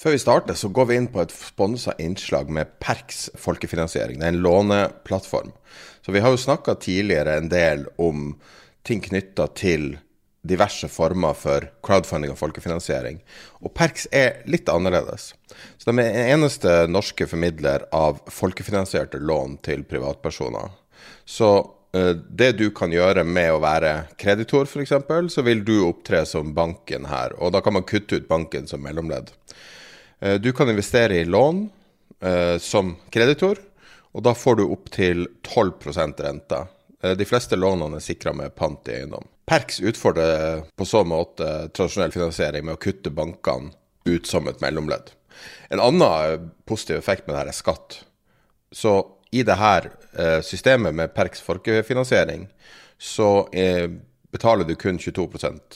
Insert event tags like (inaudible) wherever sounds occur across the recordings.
Før vi starter, så går vi inn på et sponsa innslag med Perks folkefinansiering. Det er en låneplattform. Så vi har jo snakka tidligere en del om ting knytta til diverse former for crowdfunding og folkefinansiering. Og Perks er litt annerledes. Så de er eneste norske formidler av folkefinansierte lån til privatpersoner. Så eh, det du kan gjøre med å være kreditor, f.eks., så vil du opptre som banken her. Og da kan man kutte ut banken som mellomledd. Eh, Du kan investere i lån eh, som kreditor, og da får du opptil 12% rente. Eh, De fleste lånene er sikra med pant i eiendom. Perks utfordrer på så måte tradisjonell finansiering med å kutte bankene ut som et mellomledd. En annen positiv effekt med dette er skatt. Så i det her eh, systemet med Perks folkefinansiering, så eh, betaler du kun 22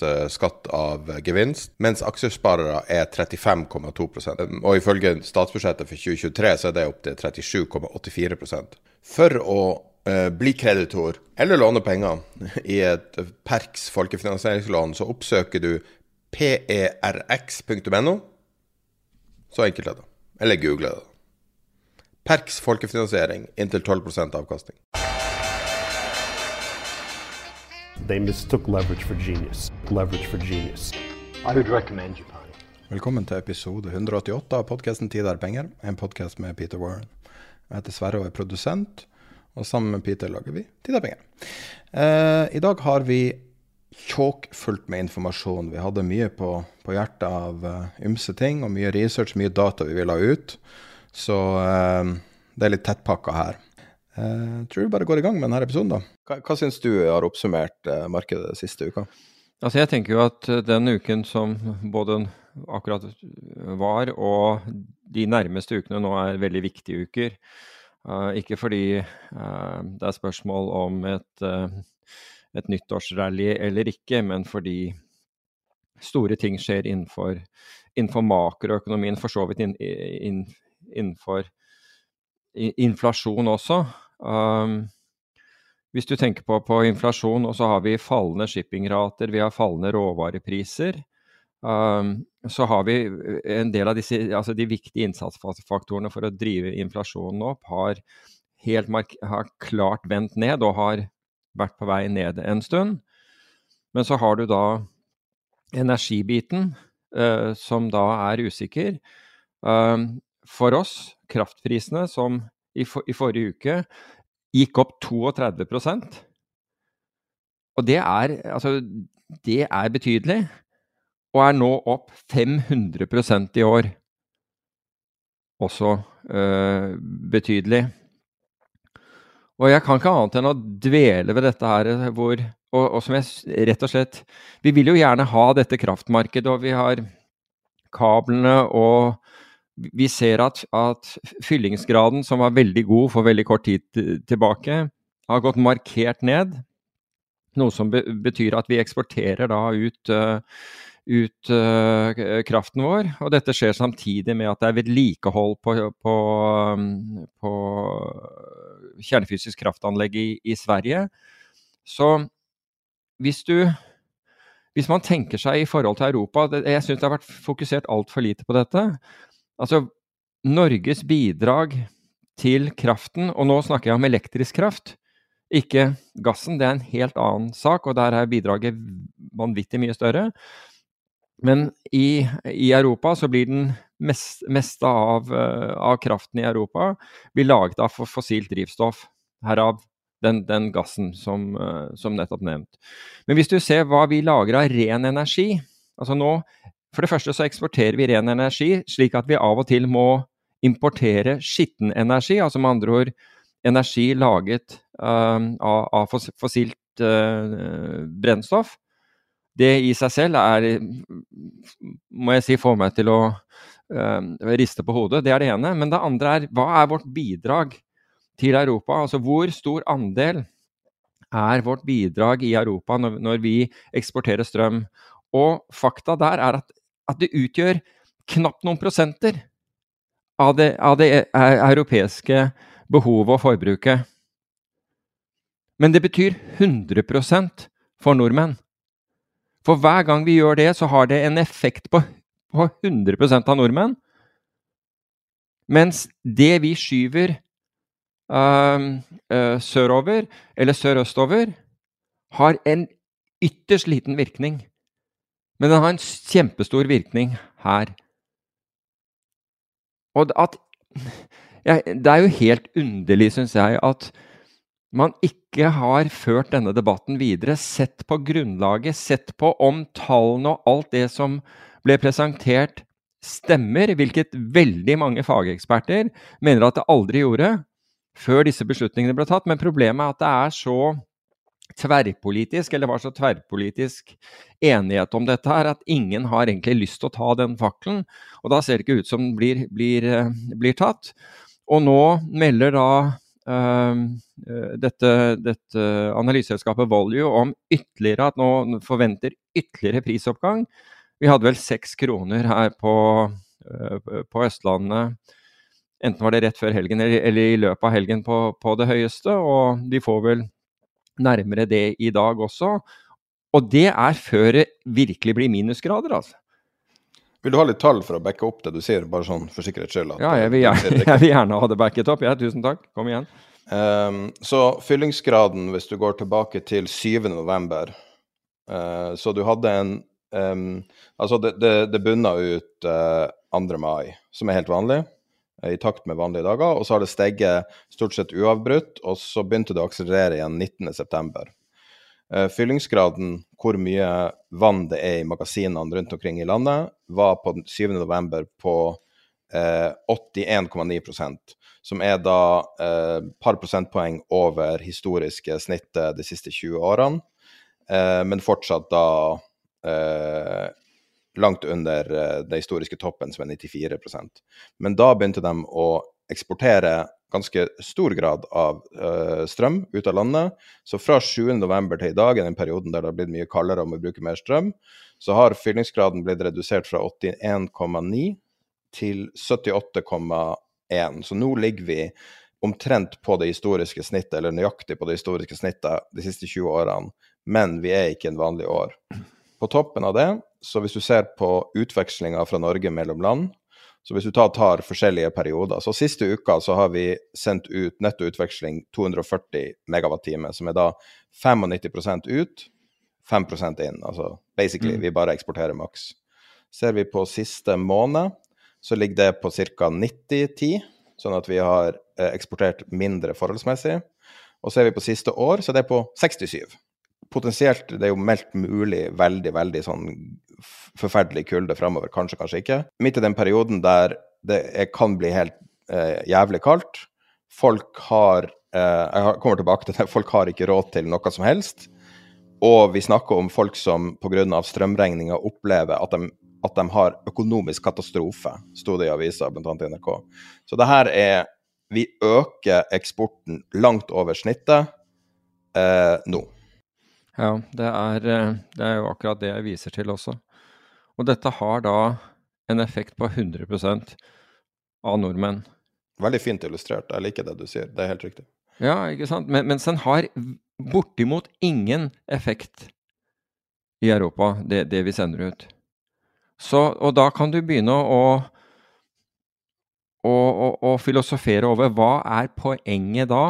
eh, skatt av gevinst, mens aksjesparere er 35,2% Og ifølge statsbudsjettet for 2023 så er det opp til 37,84 For å eh, bli kreditor eller låne penger (laughs) i et Perks folkefinansieringslån, så oppsøker du perx.no. Så enkelt er det. Eller google det. Perks folkefinansiering inntil 12% avkastning. They mistook leverage for genius. Leverage for genius. I would recommend you, Barney. Velkommen til episode 188 av podkasten 'Tid er penger', en podkast med Peter Warren. Jeg heter Sverre og er produsent, og sammen med Peter lager vi 'Tid er penger'. Eh, I dag har vi tjåkfullt med informasjon. Vi hadde mye på, på hjertet av uh, ymse ting, og mye research, mye data vi ville ha ut. Så eh, det er litt tettpakka her. Eh, tror vi bare går i gang med denne episoden, da. Hva, hva syns du har oppsummert eh, markedet siste uka? Altså jeg tenker jo at eh, den uken som både akkurat var og de nærmeste ukene nå er veldig viktige uker. Uh, ikke fordi uh, det er spørsmål om et, uh, et nyttårsrally eller ikke, men fordi store ting skjer innenfor, innenfor makroøkonomien, for så vidt inn, inn, innenfor inflasjon også. Um, hvis du tenker på, på inflasjon, og så har vi fallende shippingrater, vi har fallende råvarepriser. Um, så har vi en del av disse, altså de viktige innsatsfaktorene for å drive inflasjonen opp, har helt har klart vendt ned og har vært på vei ned en stund. Men så har du da energibiten, uh, som da er usikker. Um, for oss, kraftprisene, som i, for, i forrige uke gikk opp 32% Og det er, altså, det er betydelig, og er nå opp 500% i år. Også øh, betydelig. Og jeg kan ikke annet enn å dvele ved dette her, hvor og, og som jeg rett og slett Vi vil jo gjerne ha dette kraftmarkedet, og vi har kablene og vi ser at, at, fyllingsgraden, som var veldig god for veldig kort tid tilbake, har gått markert ned. Noe som be betyr at vi eksporterer da ut, uh, ut uh, kraften vår. Og dette skjer samtidig med at det er vedlikehold på, på, på kjernefysisk kraftanlegg i, i Sverige. Så hvis du hvis man tenker seg i forhold til Europa Jeg syns det har vært fokusert altfor lite på dette. Altså, Norges bidrag til kraften, og nå snakker jeg om elektrisk kraft, ikke gassen, det er en helt annen sak, og der er bidraget vanvittig mye større. Men i, i, Europa så blir den mest, meste av, av, kraften i Europa blir laget av fossilt drivstoff. Herav den, den gassen som, som, nettopp nevnt. Men hvis du ser hva vi lager av ren energi altså nå, For det første så eksporterer vi ren energi, slik at vi av og til må importere skitten energi, altså med andre ord energi laget uh, av, av, fossilt uh, brennstoff. Det i seg selv er, må jeg si, får meg til å uh, riste på hodet. Det er det ene. Men det andre er hva er vårt bidrag til Europa? Altså hvor stor andel er vårt bidrag i Europa når, når vi eksporterer strøm? Og fakta der er at, at det utgjør knapt noen prosenter av det, av det e, europeiske behovet og forbruket. Men det betyr 100 for nordmenn. For hver gang vi gjør det, så har det en effekt på, på 100 av nordmenn. Mens det vi skyver uh, uh, sørover, eller sørøstover, har en ytterst liten virkning. Men den har en kjempestor virkning her. Og at ja, Det er jo helt underlig, syns jeg, at man ikke har ført denne debatten videre, sett på grunnlaget, sett på om tallene og alt det som ble presentert, stemmer, hvilket veldig mange fageksperter mener at det aldri gjorde, før disse beslutningene ble tatt. Men problemet er at det er så tverrpolitisk, eller var så tverrpolitisk enighet om dette her, at ingen har egentlig lyst til å ta den fakkelen. Og da ser det ikke ut som den blir, blir, eh, blir tatt. Og nå melder da uh, dette, dette analyseselskapet Volue om ytterligere at nå forventer ytterligere prisoppgang. Vi hadde vel seks kroner her på, uh, på Østlandet. Enten var det rett før helgen eller, i løpet av helgen på, på det høyeste, og de får vel nærmere det i dag også. Og det er før det virkelig blir minusgrader, altså. Vil du ha litt tall for å backe opp det du sier, bare sånn for sikkerhets skyld? ja, jeg vil, gjerne, (laughs) jeg vil, gjerne, ha det backet opp. Ja, tusen takk. Kom igjen. Um, så fyllingsgraden, hvis du går tilbake til 7. november uh, Så du hadde en um, Altså, det, det, det bunna ut uh, eh, 2. mai, som er helt vanlig. Eh, i takt med vanlige dager. Og så har det steget stort sett uavbrutt, og så begynte det å akselerere igjen 19.9. Eh, fyllingsgraden, hvor mye vann det er i magasinene rundt omkring i landet, var på 7.11. på eh, 81,9% som er da et eh, par prosentpoeng over historiske snittet de siste 20 årene, eh, men fortsatt da eh, langt under uh, den historiske toppen, som er 94% Men da begynte de å eksportere ganske stor grad av uh, strøm ut av landet. Så fra 7.11. til i dag, i den perioden der det har blitt mye kaldere og vi bruker mer strøm, så har fyllingsgraden blitt redusert fra 81,9 til 78,1. Så nå ligger vi omtrent på det historiske snittet, eller nøyaktig på det historiske snittet de siste 20 årene, men vi er ikke en vanlig år. På toppen av det så hvis du ser på utvekslinga fra Norge mellom land, så hvis du tar, tar, forskjellige perioder Så siste uka så har vi sendt ut nettoutveksling 240 megawattime, som er da 95% ut, 5% inn. Altså basically, mm. vi bare eksporterer maks. Ser vi på siste måned, så ligger det på ca. 90-10, sånn at vi har eh, eksportert mindre forholdsmessig. Og ser vi på siste år, så er det på 67 potensielt Det er jo meldt mulig veldig, veldig sånn forferdelig kulde framover. Kanskje, kanskje ikke. Midt i den perioden der det kan bli helt eh, jævlig kaldt. Folk har eh, Jeg kommer tilbake til det. Folk har ikke råd til noe som helst. Og vi snakker om folk som pga. strømregninga opplever at de, at de, har økonomisk katastrofe, sto det i avisa, bl.a. i NRK. Så det her er Vi øker eksporten langt over snittet eh, nå. Ja, det er, eh, det er jo akkurat det jeg viser til også. Og dette har da en effekt på 100 av nordmenn. Veldig fint illustrert. Jeg liker det du sier. Det er helt riktig. Ja, ikke sant. Men, mens den har bortimot ingen effekt i Europa, det, det vi sender ut. Så, og da kan du begynne å, å, å, å filosofere over hva er poenget da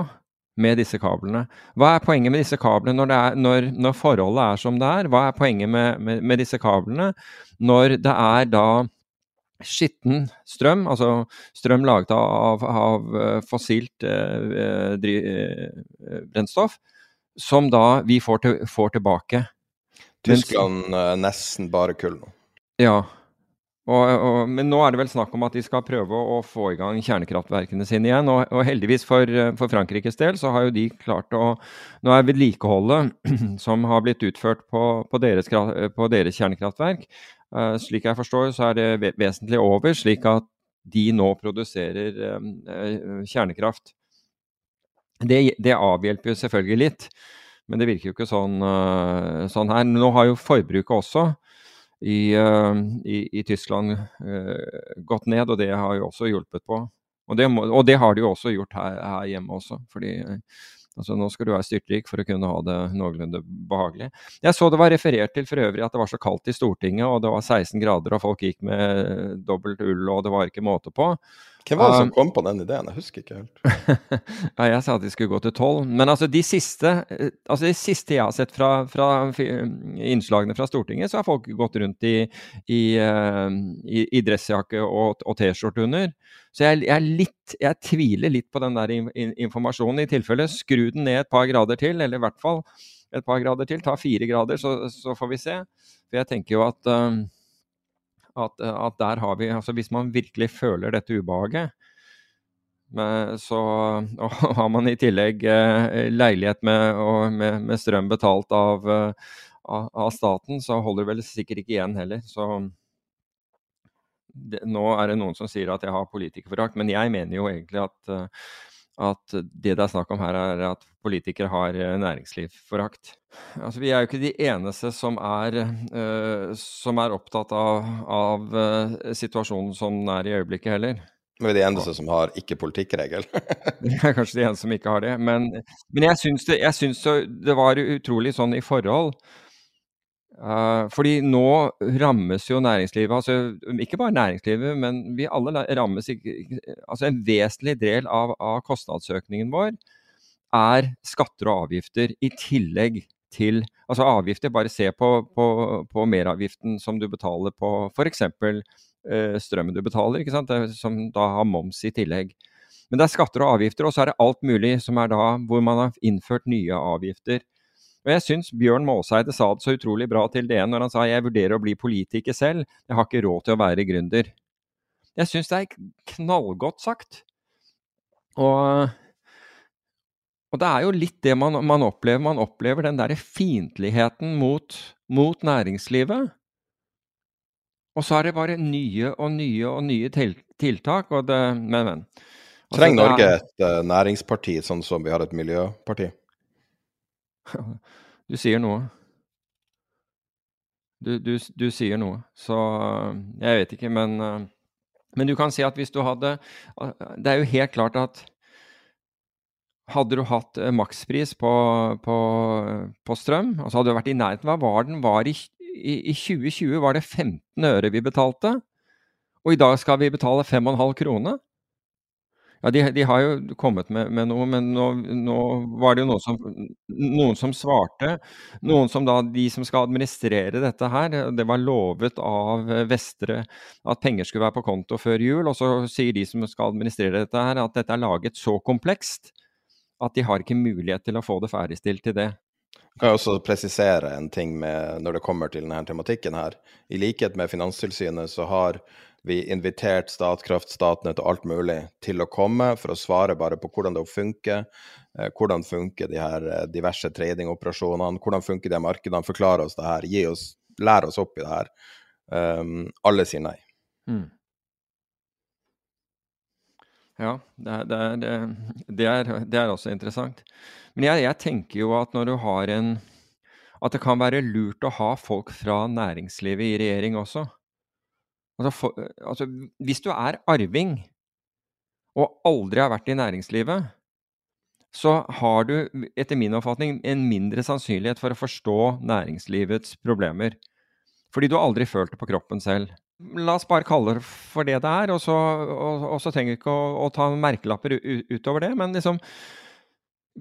med disse kablene. Hva er poenget med disse kablene når, er, når, når forholdet er som det er? Hva er poenget med, med, med disse kablene når det er da skitten strøm, altså strøm laget av, av eh, fossilt eh, eh, brennstoff, som da vi får, til, får tilbake. Tyskland Mens, nesten bare kull nå. Ja, og, og, men nå er det vel snakk om at de skal prøve å, få i gang kjernekraftverkene sine igjen. Og, og heldigvis for, for, Frankrikes del så har jo de klart å Nå er vedlikeholdet (clears throat) som har blitt utført på, på, deres, på deres, kjernekraftverk, uh, slik jeg forstår, så er det vesentlig over, slik at de nå produserer um, kjernekraft. Det, det, avhjelper jo selvfølgelig litt, men det virker jo ikke sånn, uh, sånn her. Nå har jo forbruket også i, uh, i, i Tyskland uh, gått ned, og det har jo også hjulpet på. Og det, må, og det har de jo også gjort her, her hjemme også. fordi Altså, nå skal du være styrtrik for å kunne ha det noenlunde behagelig. Jeg så det var referert til for øvrig at det var så kaldt i Stortinget, og det var 16 grader, og folk gikk med dobbelt ull, og det var ikke måte på. Hvem var det som um, kom på den ideen? Jeg husker ikke helt. (laughs) ja, jeg sa at de skulle gå til tolv. Men altså de siste eh, altså de siste jeg har sett fra, fra innslagene fra Stortinget, så har folk gått rundt i, i, uh, i, i dressjakke og, og T-skjorte under. Så jeg, jeg, litt, jeg, tviler litt på den der informasjonen. I tilfelle skru den ned et par grader til, eller i hvert fall et par grader til. Ta fire grader, så, så får vi se. For jeg tenker jo at uh, at, at, der har vi altså Hvis man virkelig føler dette ubehaget, så (laughs) og har man i tillegg eh, leilighet med, med, med strøm betalt av, av, av, staten, så holder det vel sikkert ikke igjen heller. Så det, nå er det noen som sier at jeg har politikerforakt, men jeg mener jo egentlig at at det det er snakk om her, er at politikere har eh, næringslivsforakt. Altså, vi er jo ikke de eneste som er, uh, som er opptatt av, av uh, situasjonen som den er i øyeblikket heller. Men vi er de eneste som har ikke-politikkregel? Vi (laughs) er kanskje de eneste som ikke har det. Men, men jeg syns det, jeg syns det var utrolig sånn i forhold Uh, fordi nå rammes jo næringslivet, altså ikke bare næringslivet, men vi alle rammes ikke Altså en vesentlig del av, av kostnadsøkningen vår er skatter og avgifter i tillegg til Altså avgifter, bare se på, på, på meravgiften som du betaler på f.eks. Eh, strømmen du betaler, ikke sant? som da har moms i tillegg. Men det er skatter og avgifter, og så er det alt mulig som er da hvor man har innført nye avgifter. Og jeg syns Bjørn Maaseide sa det så utrolig bra til DN når han sa jeg vurderer å bli politiker selv, jeg har ikke råd til å være gründer. Jeg syns det er knallgodt sagt. Og, og, det er jo litt det man, man opplever. Man opplever den derre fiendtligheten mot, mot, næringslivet. Og så er det bare nye og nye og nye tiltak. Og det, men, men. Altså, Trenger Norge et uh, næringsparti sånn som vi har et miljøparti? (laughs) Du sier noe. Du, du, du, sier noe. Så jeg vet ikke, men Men du kan si at hvis du hadde Det er jo helt klart at hadde du hatt makspris på, på, på strøm, altså hadde du vært i nærheten Hva var den? Var i, i, I 2020 var det 15 øre vi betalte. Og i dag skal vi betale 5,5 kroner. Ja, de, de, har jo kommet med, med noe, men nå, nå, var det jo noen som, noen som, svarte. Noen som da, De som skal administrere dette her, det var lovet av Vestre at penger skulle være på konto før jul. Og så sier de som skal administrere dette her, at dette er laget så komplekst at de har ikke mulighet til å få det ferdigstilt til det. Jeg kan også presisere en ting med, når det kommer til denne tematikken her. I likhet med Finanstilsynet så har vi invitert Statkraft, Statnett og alt mulig til å komme for å svare bare på hvordan det funker. Eh, hvordan funker de her eh, diverse tradingoperasjonene, hvordan funker de markedene. Forklare oss det her, gi oss, lære oss opp i det her. Um, alle sier nei. Mm. Ja, det er, det, er, det, er, også interessant. Men jeg, jeg, tenker jo at når du har en At det kan være lurt å ha folk fra næringslivet i regjering også. Altså, for, altså, hvis du er arving og aldri har vært i næringslivet, så har du etter min oppfatning en mindre sannsynlighet for å forstå næringslivets problemer. Fordi du har aldri følt det på kroppen selv. La oss bare kalle det for det det er, og så, og, og så trenger vi ikke å, å, ta merkelapper utover det. Men liksom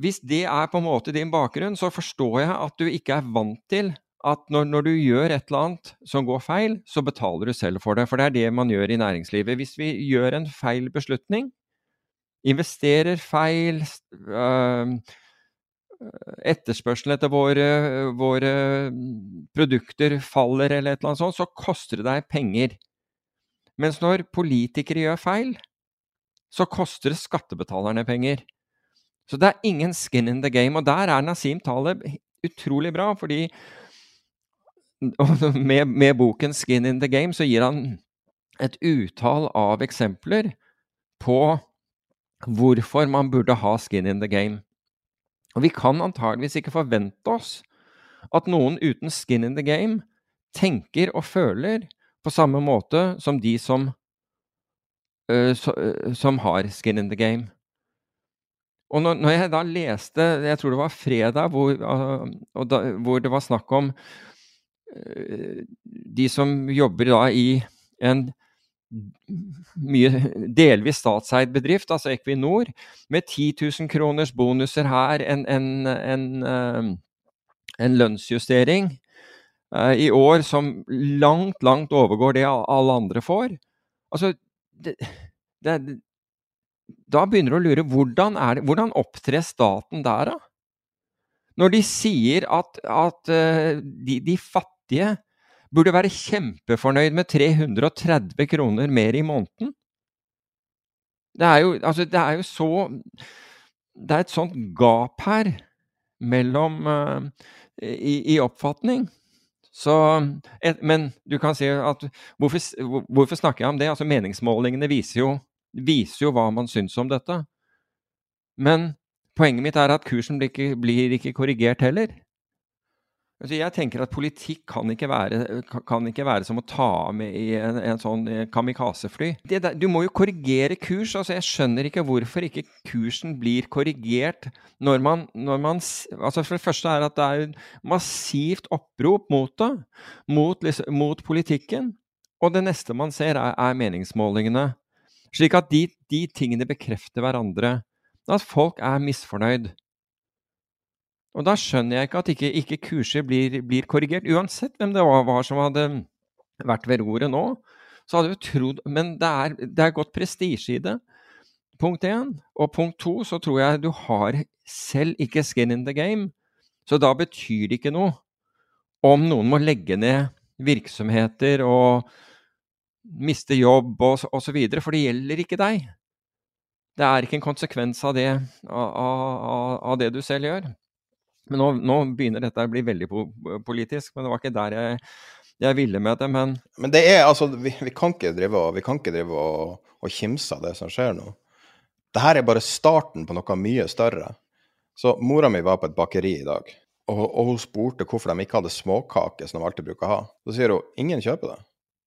hvis det er på en måte din bakgrunn, så forstår jeg at du ikke er vant til at når, når, du gjør et eller annet som går feil, så betaler du selv for det. For det er det man gjør i næringslivet. Hvis vi gjør en feil beslutning, investerer feil, øh, etterspørselen etter våre, våre, produkter faller eller et eller annet sånt, så koster det deg penger. Mens når politikere gjør feil, så koster det skattebetalerne penger. Så det er ingen skin in the game. Og der er Nasim Taleb utrolig bra, fordi (laughs) med, med, boken 'Skin in the Game' så gir han et utall av eksempler på hvorfor man burde ha skin in the game. Og vi kan antageligvis ikke forvente oss at noen uten skin in the game tenker og føler på samme måte som de som, so, uh, som har skin in the game. Og når, jeg da leste, jeg tror det var fredag, hvor, uh, da, hvor det var snakk om de som jobber da i en mye delvis statseid bedrift, altså Equinor, med 10 000 kroners bonuser her, en, en, en, uh, en lønnsjustering uh, i år som langt, langt overgår det alle andre får. Altså, det, det, da begynner du å lure hvordan, det, hvordan opptrer staten der, da? Når de sier at, at uh, de, de, fattige burde være kjempefornøyd med 330 kroner mer i måneden. Det er jo, altså, det er jo så Det er et sånt gap her mellom uh, i, i, oppfatning. Så, et, men du kan si at hvorfor, hvorfor snakker jeg om det? Altså Meningsmålingene viser jo viser jo hva man syns om dette. Men poenget mitt er at kursen blir ikke, blir ikke korrigert heller. Altså jeg tenker at politikk kan ikke, være, kan ikke være som å ta med i en, en sånn eh, Der, Du må jo korrigere kurs. altså Jeg skjønner ikke hvorfor ikke kursen blir korrigert når man, når man altså For det første er at det er massivt opprop mot det, mot, mot politikken. Og det neste man ser, er, er meningsmålingene. Slik at de, de tingene bekrefter hverandre. At folk er misfornøyd. Og da skjønner jeg ikke at ikke, ikke kurset blir, blir, korrigert. Uansett hvem det var, var, som hadde vært ved roret nå, så hadde vi trodd Men det er, det er gått prestisje i det. Punkt én. Og punkt to, så tror jeg du har selv ikke skin in the game. Så da betyr det ikke noe om noen må legge ned virksomheter og miste jobb og osv., for det gjelder ikke deg. Det er ikke en konsekvens av det, av, av, av det du selv gjør. Men nå, nå, begynner dette å bli veldig politisk, men det var ikke der jeg, jeg ville med det. Men, men det er altså Vi, vi kan ikke drive vi kan ikke drive og, og kimse av det som skjer nå. Dette er bare starten på noe mye større. Så mora mi var på et bakeri i dag, og, og hun spurte hvorfor de ikke hadde småkaker som de alltid bruker å ha. Så sier hun ingen kjøper det.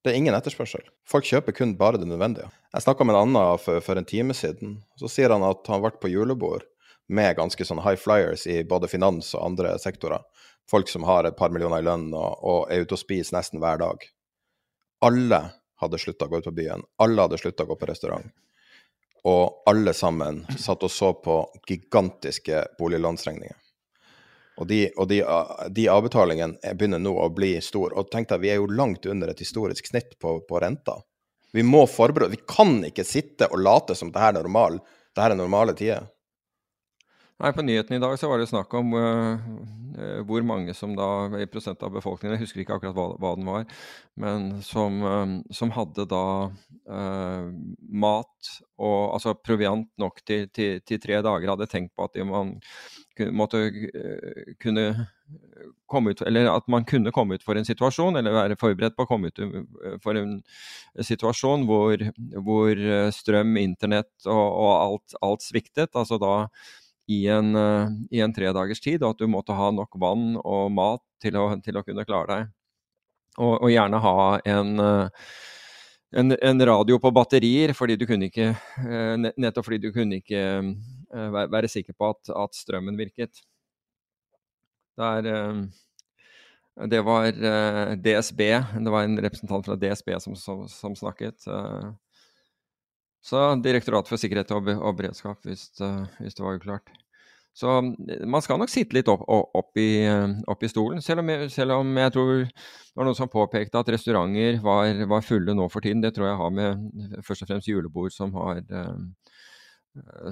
Det er ingen etterspørsel. Folk kjøper kun bare det nødvendige. Jeg snakka med en annen for, for, en time siden. Så sier han at han ble på julebord med ganske sånn high flyers i både finans og andre sektorer. Folk som har et par millioner i lønn og, og er ute og spiser nesten hver dag. Alle hadde slutta å gå ut på byen. Alle hadde slutta å gå på restaurant. Og alle sammen satt og så på gigantiske boliglånsregninger. Og de, og de, de avbetalingene begynner nå å bli store. Og tenk deg, vi er jo langt under et historisk snitt på, på renta. Vi må forberede Vi kan ikke sitte og late som det her er normal, det her er normale tider. Nei, På nyheten i dag så var det snakk om uh, hvor mange som da, i prosent av befolkningen, jeg husker ikke akkurat hva, hva den var, men som, um, som hadde da uh, mat og altså proviant nok til, til, til, tre dager, hadde tenkt på at man måtte kunne komme ut Eller at man kunne komme ut for en situasjon, eller være forberedt på å komme ut for en situasjon hvor, hvor strøm, internett og, og alt, alt sviktet. altså da i en, uh, i en tredagers tid, og at du måtte ha nok vann og mat til å, til å kunne klare deg. Og, og gjerne ha en, uh, en, en, radio på batterier, fordi du kunne ikke, uh, nettopp fordi du kunne ikke være, sikker på at, at, strømmen virket. Der, det var DSB, det var en representant fra DSB som, som, som snakket. Så Direktoratet for sikkerhet og, beredskap, hvis, hvis, det var uklart. Så man skal nok sitte litt opp, opp, i, opp i, stolen. Selv om, jeg, selv om, jeg, tror det var noen som påpekte at restauranter var, var, fulle nå for tiden. Det tror jeg har med først og fremst julebord som har,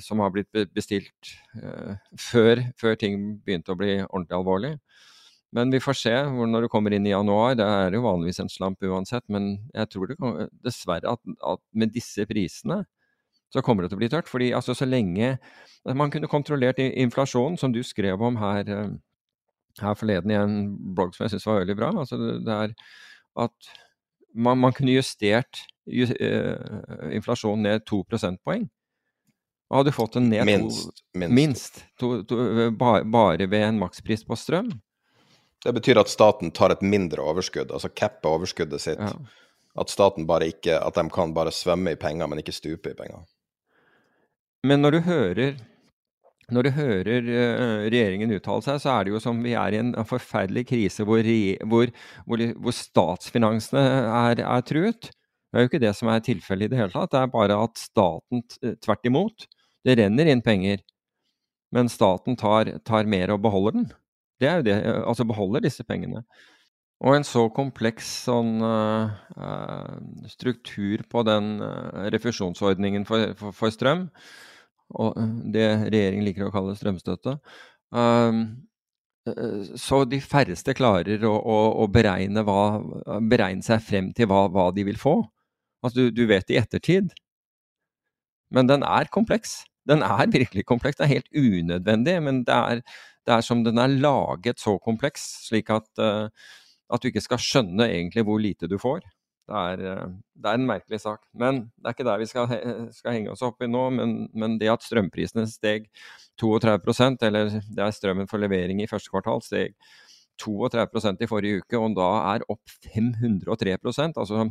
som har blitt bestilt før, før, ting begynte å bli ordentlig alvorlig. Men vi får se når det kommer inn i januar. Det er jo vanligvis en slamp uansett. Men jeg tror det kan, dessverre at, at med disse prisene så kommer det til å bli tørt. fordi altså, så lenge man kunne kontrollert inflasjonen, som du skrev om her, eh, her forleden i en blogg som jeg syns var veldig bra, altså det, det er at man, man kunne justert just, uh, inflasjonen ned to prosentpoeng. Og hadde fått den ned minst, to, minst. minst to, to, bare, bare ved en makspris på strøm. Det betyr at staten tar et mindre overskudd, altså capper overskuddet sitt. Ja. At staten bare ikke, at de kan bare svømme i penger, men ikke stupe i penger. Men når du hører, når du hører uh, regjeringen uttale seg, så er det jo som vi er i en, forferdelig krise hvor, hvor, hvor, hvor statsfinansene er, er, truet. Det er jo ikke det som er tilfellet i det hele tatt. Det er bare at staten tvert imot. Det renner inn penger. Men staten tar, tar mer og beholder den. Det er jo det, altså beholder disse pengene. Og en så kompleks sånn uh, struktur på den uh, refusjonsordningen for, for, for strøm, og eh, det regjeringen liker å kalle strømstøtte. uh, eh, så de færreste klarer å, å, å beregne, hva, beregne, seg frem til hva, hva de vil få. Altså, du, du, vet i ettertid. Men den er kompleks. Den er virkelig kompleks. Det er helt unødvendig, men det er, det er som den er laget så kompleks, slik at, uh, at du ikke skal skjønne egentlig hvor lite du får. Det er, eh, det er, en merkelig sak. Men det er ikke der vi skal, skal henge oss opp i nå. Men, men, det at strømprisene steg 32% eller det er strømmen for levering i første kvartal, steg 32% i forrige uke, og da er opp 503% altså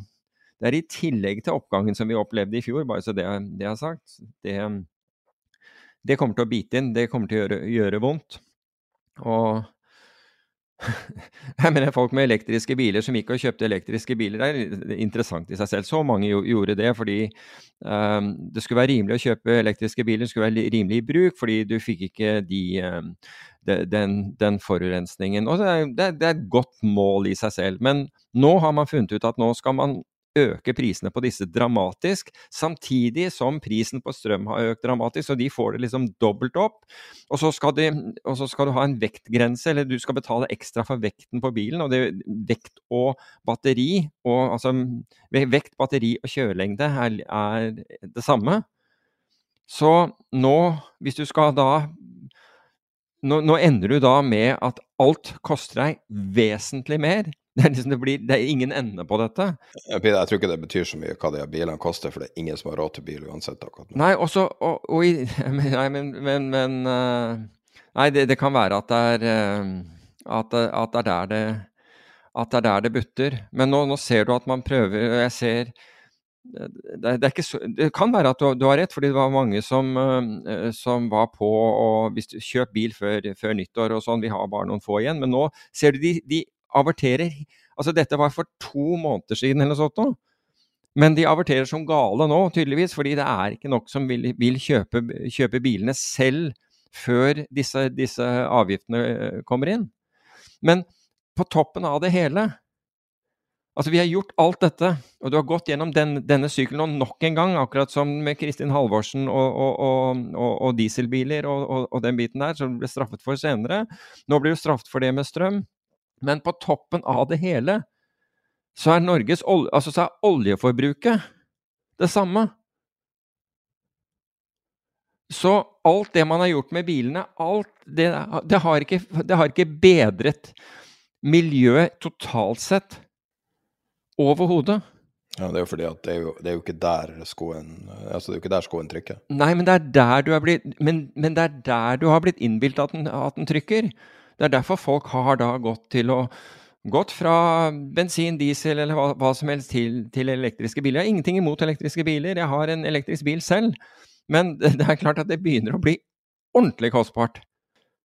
Det er i tillegg til oppgangen som vi opplevde i fjor, bare så det, det er sagt. Det, det, kommer til å bite inn, det kommer til å gjøre, gjøre vondt. Og (laughs) Jeg mener Folk med elektriske biler som gikk og kjøpte elektriske biler, det er interessant i seg selv. Så mange gjorde det fordi um, det skulle være rimelig å kjøpe elektriske biler, det skulle være rimelig i bruk, fordi du fikk ikke de, um, de, den, den, forurensningen. Og det er, det er et godt mål i seg selv. Men nå har man funnet ut at nå skal man øke prisene på disse dramatisk, samtidig som prisen på strøm har økt dramatisk, så de får det liksom dobbelt opp. Og så skal, de, og så skal du ha en vektgrense, eller du skal betale ekstra for vekten på bilen. og det, Vekt og batteri, og, altså vekt, batteri og kjørelengde er, er det samme. Så nå, hvis du skal da nå, nå, ender du da med at alt koster deg vesentlig mer (laughs) det er, liksom, det, blir, det er ingen ende på dette. Jeg tror ikke det betyr så mye hva de bilene koster, for det er ingen som har råd til bil uansett. akkurat nå. Nei, også, og, og i, (laughs) nei, men, men, men uh, Nei, det, det, kan være at det er, uh, at, at det er der det at det er der det butter. Men nå, nå ser du at man prøver og Jeg ser det, det, så, det, kan være at du, du, har rett, fordi det var mange som, uh, som var på og hvis du kjøp bil før, før, nyttår og sånn. Vi har bare noen få igjen. Men nå ser du de, de averterer Altså, dette var for to måneder siden eller noe sånt. Men de averterer som gale nå, tydeligvis, fordi det er ikke nok som vil, vil kjøpe, kjøpe, bilene selv før disse, disse, avgiftene eh, kommer inn. Men på toppen av det hele Altså, vi har gjort alt dette, og du har gått gjennom den, denne sykkelen og nok en gang, akkurat som med Kristin Halvorsen og, og, og, og dieselbiler og, den biten der, som ble straffet for senere. Nå blir du straffet for det med strøm. Men på toppen av det hele så er, Norges, altså så er oljeforbruket det samme. Så alt det man har gjort med bilene, alt det, det, har, ikke, det har ikke bedret miljøet totalt sett overhodet. Ja, Det er jo fordi at det er jo, det er jo ikke der skoen altså det er jo ikke der skoen trykker. Nei, men det er der du, blitt, men, men det er der du har blitt innbilt at den, at den trykker. Det er derfor folk har da gått til å Gått fra bensin, diesel eller hva, hva som helst til, til, elektriske biler. Jeg har ingenting imot elektriske biler, jeg har en elektrisk bil selv. Men (laughs) det er klart at det begynner å bli ordentlig kostbart.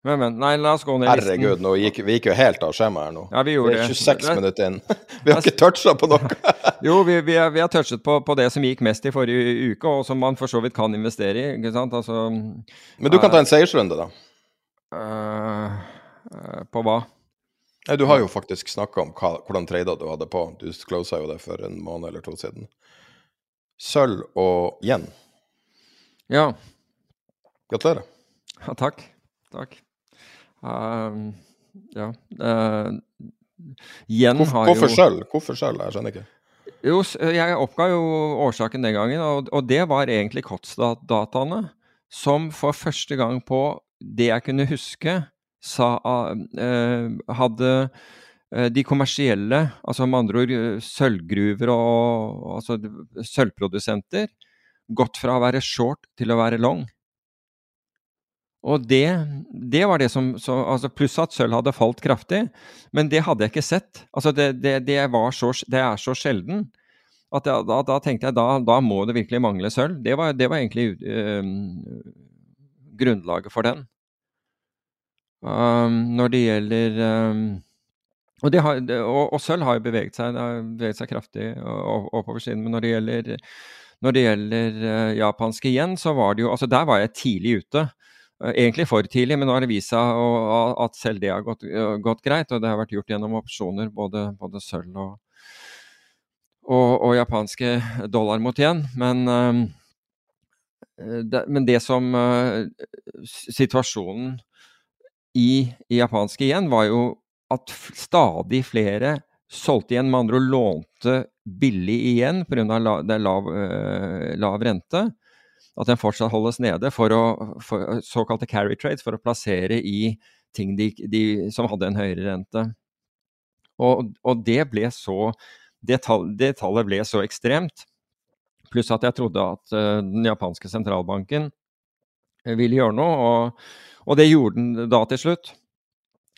Men, men, nei, la oss gå ned listen. Herregud, nå gikk, vi gikk jo helt av skjemaet her nå. Ja, vi gjorde det. er 26 det. minutter inn. (laughs) Vi har ikke toucha på noe. (laughs) jo, vi, vi, vi, har touchet på, på, det som gikk mest i forrige uke, og som man for så vidt kan investere i. ikke sant? Altså, Men du kan ta en seiersrunde, da. Uh, på hva? Nei, Du har jo faktisk snakka om hva, hvordan trader du hadde på. Du closa jo det for en måned eller to siden. Sølv og yen. Ja. Gratulerer. Ja, takk. Takk. Uh, ja. Uh, yen Hvorfor, har jo hvorfor sølv? Hvorfor sølv? Jeg skjønner ikke. Jo, jeg oppga jo årsaken den gangen, og, og det var egentlig Kotstad-dataene som for første gang på det jeg kunne huske, sa, uh, hadde uh, de kommersielle, altså med andre ord sølvgruver og altså sølvprodusenter, gått fra å være short til å være long. Og det, det var det som så, altså Pluss at sølv hadde falt kraftig, men det hadde jeg ikke sett. Altså det, det, det, så, er så sjelden at jeg, da, da, tenkte jeg da, da må det virkelig mangle sølv. Det var, var egentlig øh, grunnlaget for den. Um, når det gjelder um, og, har, og, og, sølv har jo beveget seg, beveget seg kraftig oppover siden. Men når det gjelder, når det gjelder uh, japanske igjen, så var det jo Altså, der var jeg tidlig ute. Uh, egentlig for tidlig, men nå har det vist seg at selv det har gått, uh, gått, greit. Og det har vært gjort gjennom opsjoner, både, både sølv og, og, japanske dollar mot igjen. Men det, men det som Situasjonen i, i japanske igjen var jo at stadig flere solgte igjen, med andre ord lånte billig igjen pga. La, det er lav, uh, lav, rente. At den fortsatt holdes nede for å, for såkalte carry trades, for å plassere i ting de, de, som hadde en høyere rente. Og, og det ble så det, tall, det, tallet ble så ekstremt. Pluss at jeg trodde at uh, den japanske sentralbanken ville gjøre noe. og og det gjorde den da til slutt.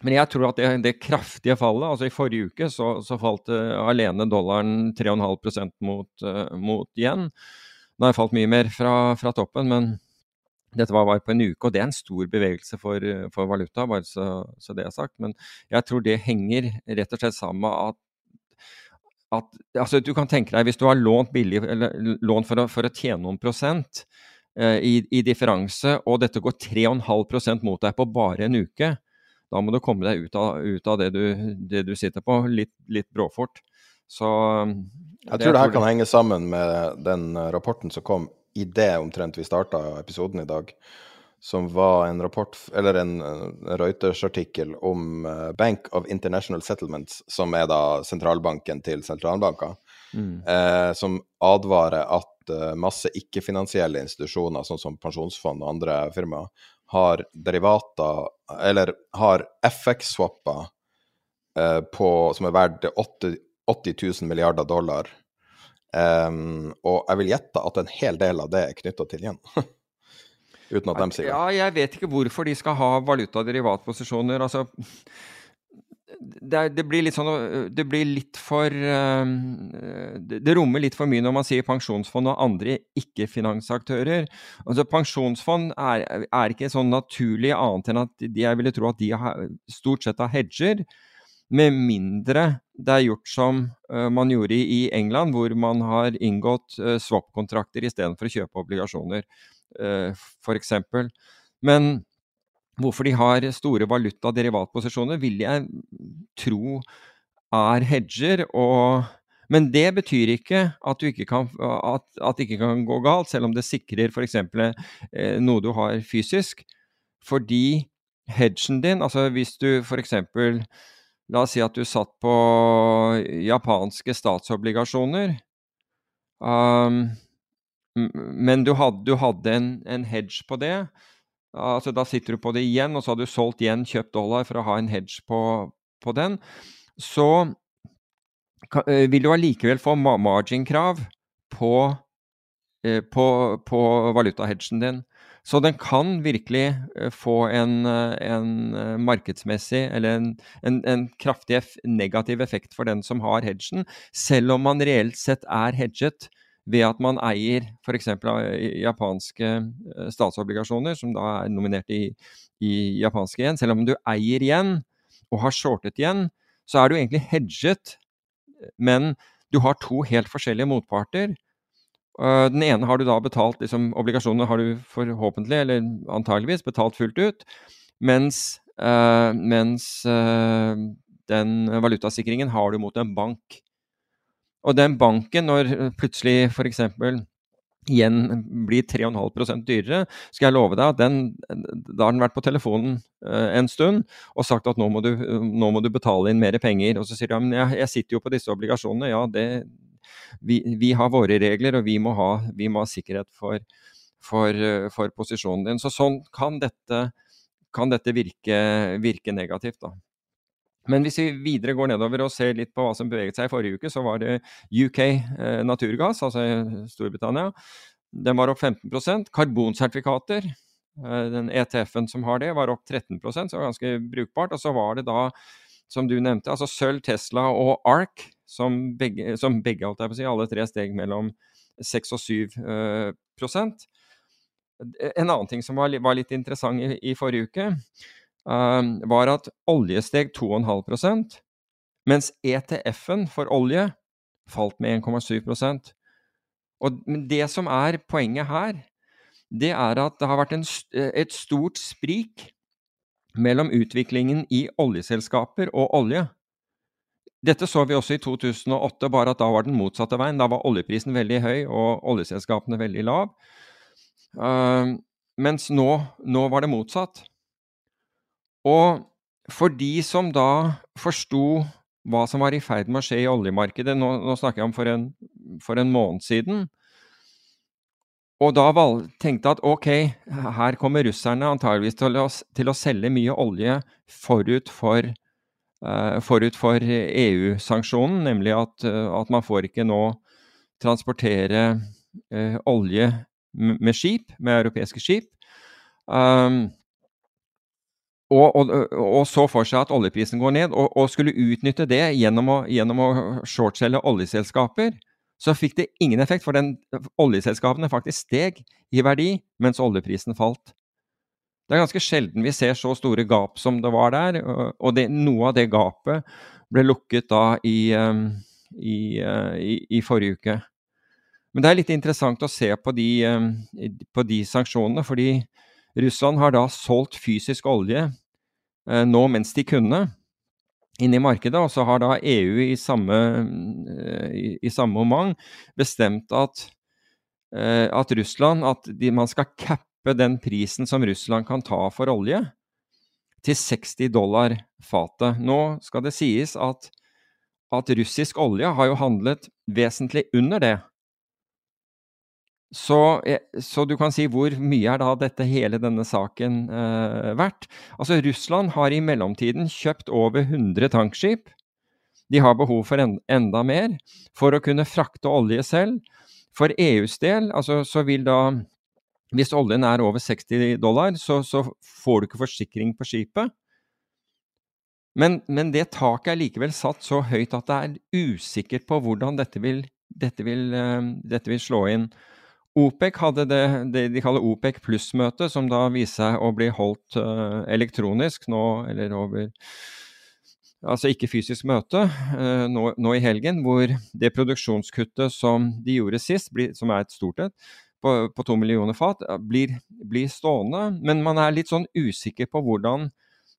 Men jeg tror at det, det kraftige fallet altså I forrige uke så, så falt uh, alene dollaren 3,5 mot, uh, mot igjen. Den har falt mye mer fra, fra, toppen, men dette var bare på en uke, og det er en stor bevegelse for, for valuta, bare så, så, det er sagt. Men jeg tror det henger rett og slett sammen med at at, altså du kan tenke deg, Hvis du har lånt billig, eller lånt for å, for å tjene noen prosent, i, i differanse, og dette går 3,5% mot deg på bare en uke, da må du komme deg ut av, ut av det, du, det, du, sitter på, litt, litt bråfort. Så Jeg tror det her kan henge sammen med den eh, rapporten som kom i det omtrent vi starta episoden i dag, som var en rapport, eller en Reuters-artikkel om eh, Bank of International Settlements, som er da sentralbanken til sentralbanker, mm. eh, som advarer at Eh, masse ikke-finansielle institusjoner, sånn som pensjonsfond og andre firmaer, har derivater, eller har FX-swapper eh, som er verdt 80, 80 000 milliarder dollar. Um, og jeg vil gjette at en hel del av det er knytta til igjen. (laughs) Uten at de sier det. Ja, jeg vet ikke hvorfor de skal ha valutaderivatposisjoner. Altså, det, det, blir litt sånn Det blir litt for det, det, rommer litt for mye når man sier pensjonsfond og andre ikke-finansaktører. Altså Pensjonsfond er, er, ikke sånn naturlig annet enn at de, jeg ville tro at de har, stort sett har hedger. Med mindre det er gjort som uh, man gjorde i, England, hvor man har inngått uh, swap-kontrakter istedenfor å kjøpe obligasjoner, uh, f.eks. Men Hvorfor de har store valuta-derivatposisjoner, vil jeg tro er hedger. Og, men det betyr ikke at, ikke det ikke kan gå galt, selv om det sikrer f.eks. Eh, noe du har fysisk. Fordi hedgen din, altså hvis du f.eks. La oss si at du satt på japanske statsobligasjoner. Um, men du hadde, du hadde en, en hedge på det Altså, da sitter du på det igjen, og så har du solgt igjen, kjøpt dollar for å ha en hedge på, på den. Så kan, vil du allikevel få margin-krav på, eh, på, på valutahedgen din. Så den kan virkelig eh, få en, en markedsmessig eller en, en, en, kraftig negativ effekt for den som har hedgen, selv om man reelt sett er hedget ved at man eier f.eks. japanske eh, statsobligasjoner, som da er nominert i, i japanske igjen. Selv om du eier igjen og har shortet igjen, så er du egentlig hedget, men du har to helt forskjellige motparter. Eh, den ene har du da betalt liksom, Obligasjonene har du forhåpentlig, eller antageligvis, betalt fullt ut. Mens, øh, mens øh, den valutasikringen har du mot en bank. Og den banken, når plutselig f.eks. igjen blir 3,5% dyrere, skal jeg love deg at den, da har den vært på telefonen uh, en stund og sagt at nå må, du, nå må, du, betale inn mer penger. Og så sier de ja, jeg, jeg sitter jo på disse obligasjonene. Ja, det, vi, vi, har våre regler, og vi må ha, vi må ha sikkerhet for, for, for, posisjonen din. Så sånn kan dette, kan dette virke, virke negativt. da. Men hvis vi videre går nedover og ser litt på hva som beveget seg i forrige uke, så var det UK eh, Naturgass, altså Storbritannia. Den var opp 15% Karbonsertifikater, eh, den ETF-en som har det, var opp 13% så det var ganske brukbart. Og så var det da, som du nevnte, altså Sølv, Tesla og Ark, som begge, som begge si, alle tre steg mellom 6 og 7 eh, prosent. En annen ting som var, var litt interessant i, i forrige uke, var at olje steg 2,5% mens ETF-en for olje falt med 1,7% Og Det som er poenget her, det er at det har vært en, et stort sprik mellom utviklingen i oljeselskaper og olje. Dette så vi også i 2008, bare at da var den motsatte veien. Da var oljeprisen veldig høy og oljeselskapene veldig lav. Uh, mens nå, nå var det motsatt. Og for de som da forsto hva som var i ferd med å skje i oljemarkedet, nå, nå snakker jeg om for en, for en, måned siden, og da valg, tenkte at ok, her kommer russerne antageligvis til å, til å selge mye olje forut for, uh, for EU-sanksjonen, nemlig at, at, man får ikke nå transportere uh, olje med skip, med europeiske skip. Um, og, og, og, så for seg at oljeprisen går ned, og, og skulle utnytte det gjennom å, gjennom å shortselge oljeselskaper, så fikk det ingen effekt, for den, oljeselskapene faktisk steg i verdi mens oljeprisen falt. Det er ganske sjelden vi ser så store gap som det var der, og det, noe av det gapet ble lukket da i, um, i, uh, i, i forrige uke. Men det er litt interessant å se på de, um, på de sanksjonene, fordi Russland har da solgt fysisk olje eh, nå mens de kunne inn i markedet, og så har da EU i samme, eh, i, i samme moment bestemt at, eh, at Russland At de, man skal cappe den prisen som Russland kan ta for olje, til 60 dollar fatet. Nå skal det sies at, at russisk olje har jo handlet vesentlig under det. Så, eh, så, du kan si hvor mye er da dette hele denne saken eh, verdt? Altså Russland har i mellomtiden kjøpt over 100 tankskip. De har behov for en, enda mer for å kunne frakte olje selv. For EUs del altså, så vil da Hvis oljen er over 60 dollar, så, så får du ikke forsikring på skipet. Men, men, det taket er likevel satt så høyt at det er usikkert på hvordan dette vil, dette vil, uh, dette vil slå inn. OPEC hadde det, det de kaller OPEC pluss-møte, som da viser seg å bli holdt uh, elektronisk nå, eller over Altså ikke fysisk møte, uh, nå, nå, i helgen, hvor det produksjonskuttet som de gjorde sist, blir, som er et stort et, på, på, to millioner fat, blir, blir, stående. Men man er litt sånn usikker på hvordan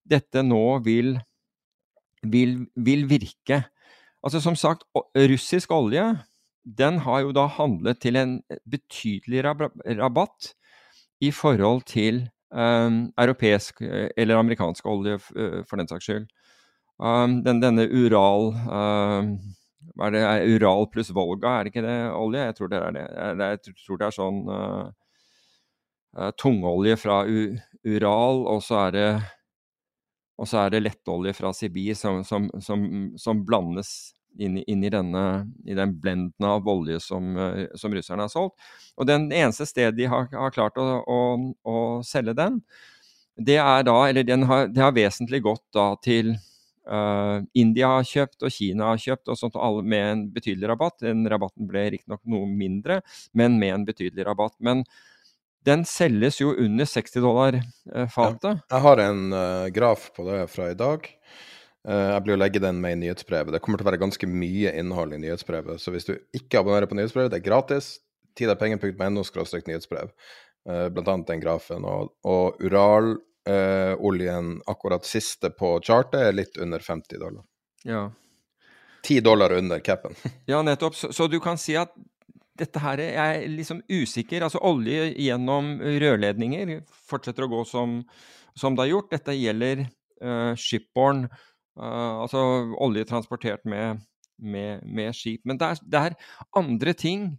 dette nå vil, vil, vil virke. Altså som sagt, russisk olje den har jo da handlet til en betydelig rabatt i forhold til um, europeisk eh, eller amerikansk olje, eh, for den saks skyld. Um, den, denne Ural um, er det, Ural pluss Volga, er det ikke det olje? Jeg tror det er det. Jeg tror det er sånn uh, tungolje fra U Ural, og så er det og så er det lettolje fra Sibir som, som, som, som blandes inn, inn i, denne, i, den blenden av olje som, eh, som, russerne har solgt. Og den eneste sted de har, har klart å, å, å, selge den, det er da, eller den har, det har vesentlig gått da til uh, India har kjøpt, og Kina har kjøpt, og sånt, alle med en betydelig rabatt. Den rabatten ble riktignok noe mindre, men med en betydelig rabatt. Men den selges jo under 60 dollar uh, fatet. Jeg har en uh, graf på det fra i dag. Eh, jeg blir å legge den med i nyhetsbrevet. Det kommer til å være ganske mye innhold i nyhetsbrevet. Så hvis du ikke abonnerer på nyhetsbrevet, det er gratis. Tidapenger.no nyhetsbrev. Eh, blant annet den grafen. Og, og Ural Eh, akkurat siste på chartet er litt under 50 dollar. Ja. 10 dollar under capen. (laughs) Ja, nettopp. Så, så, du kan si at dette her er liksom usikker. Altså olje gjennom rørledninger fortsetter å gå som, som det har gjort. Dette gjelder uh, shipborne, uh, altså olje transportert med, med, med skip. Men det er, det er, andre ting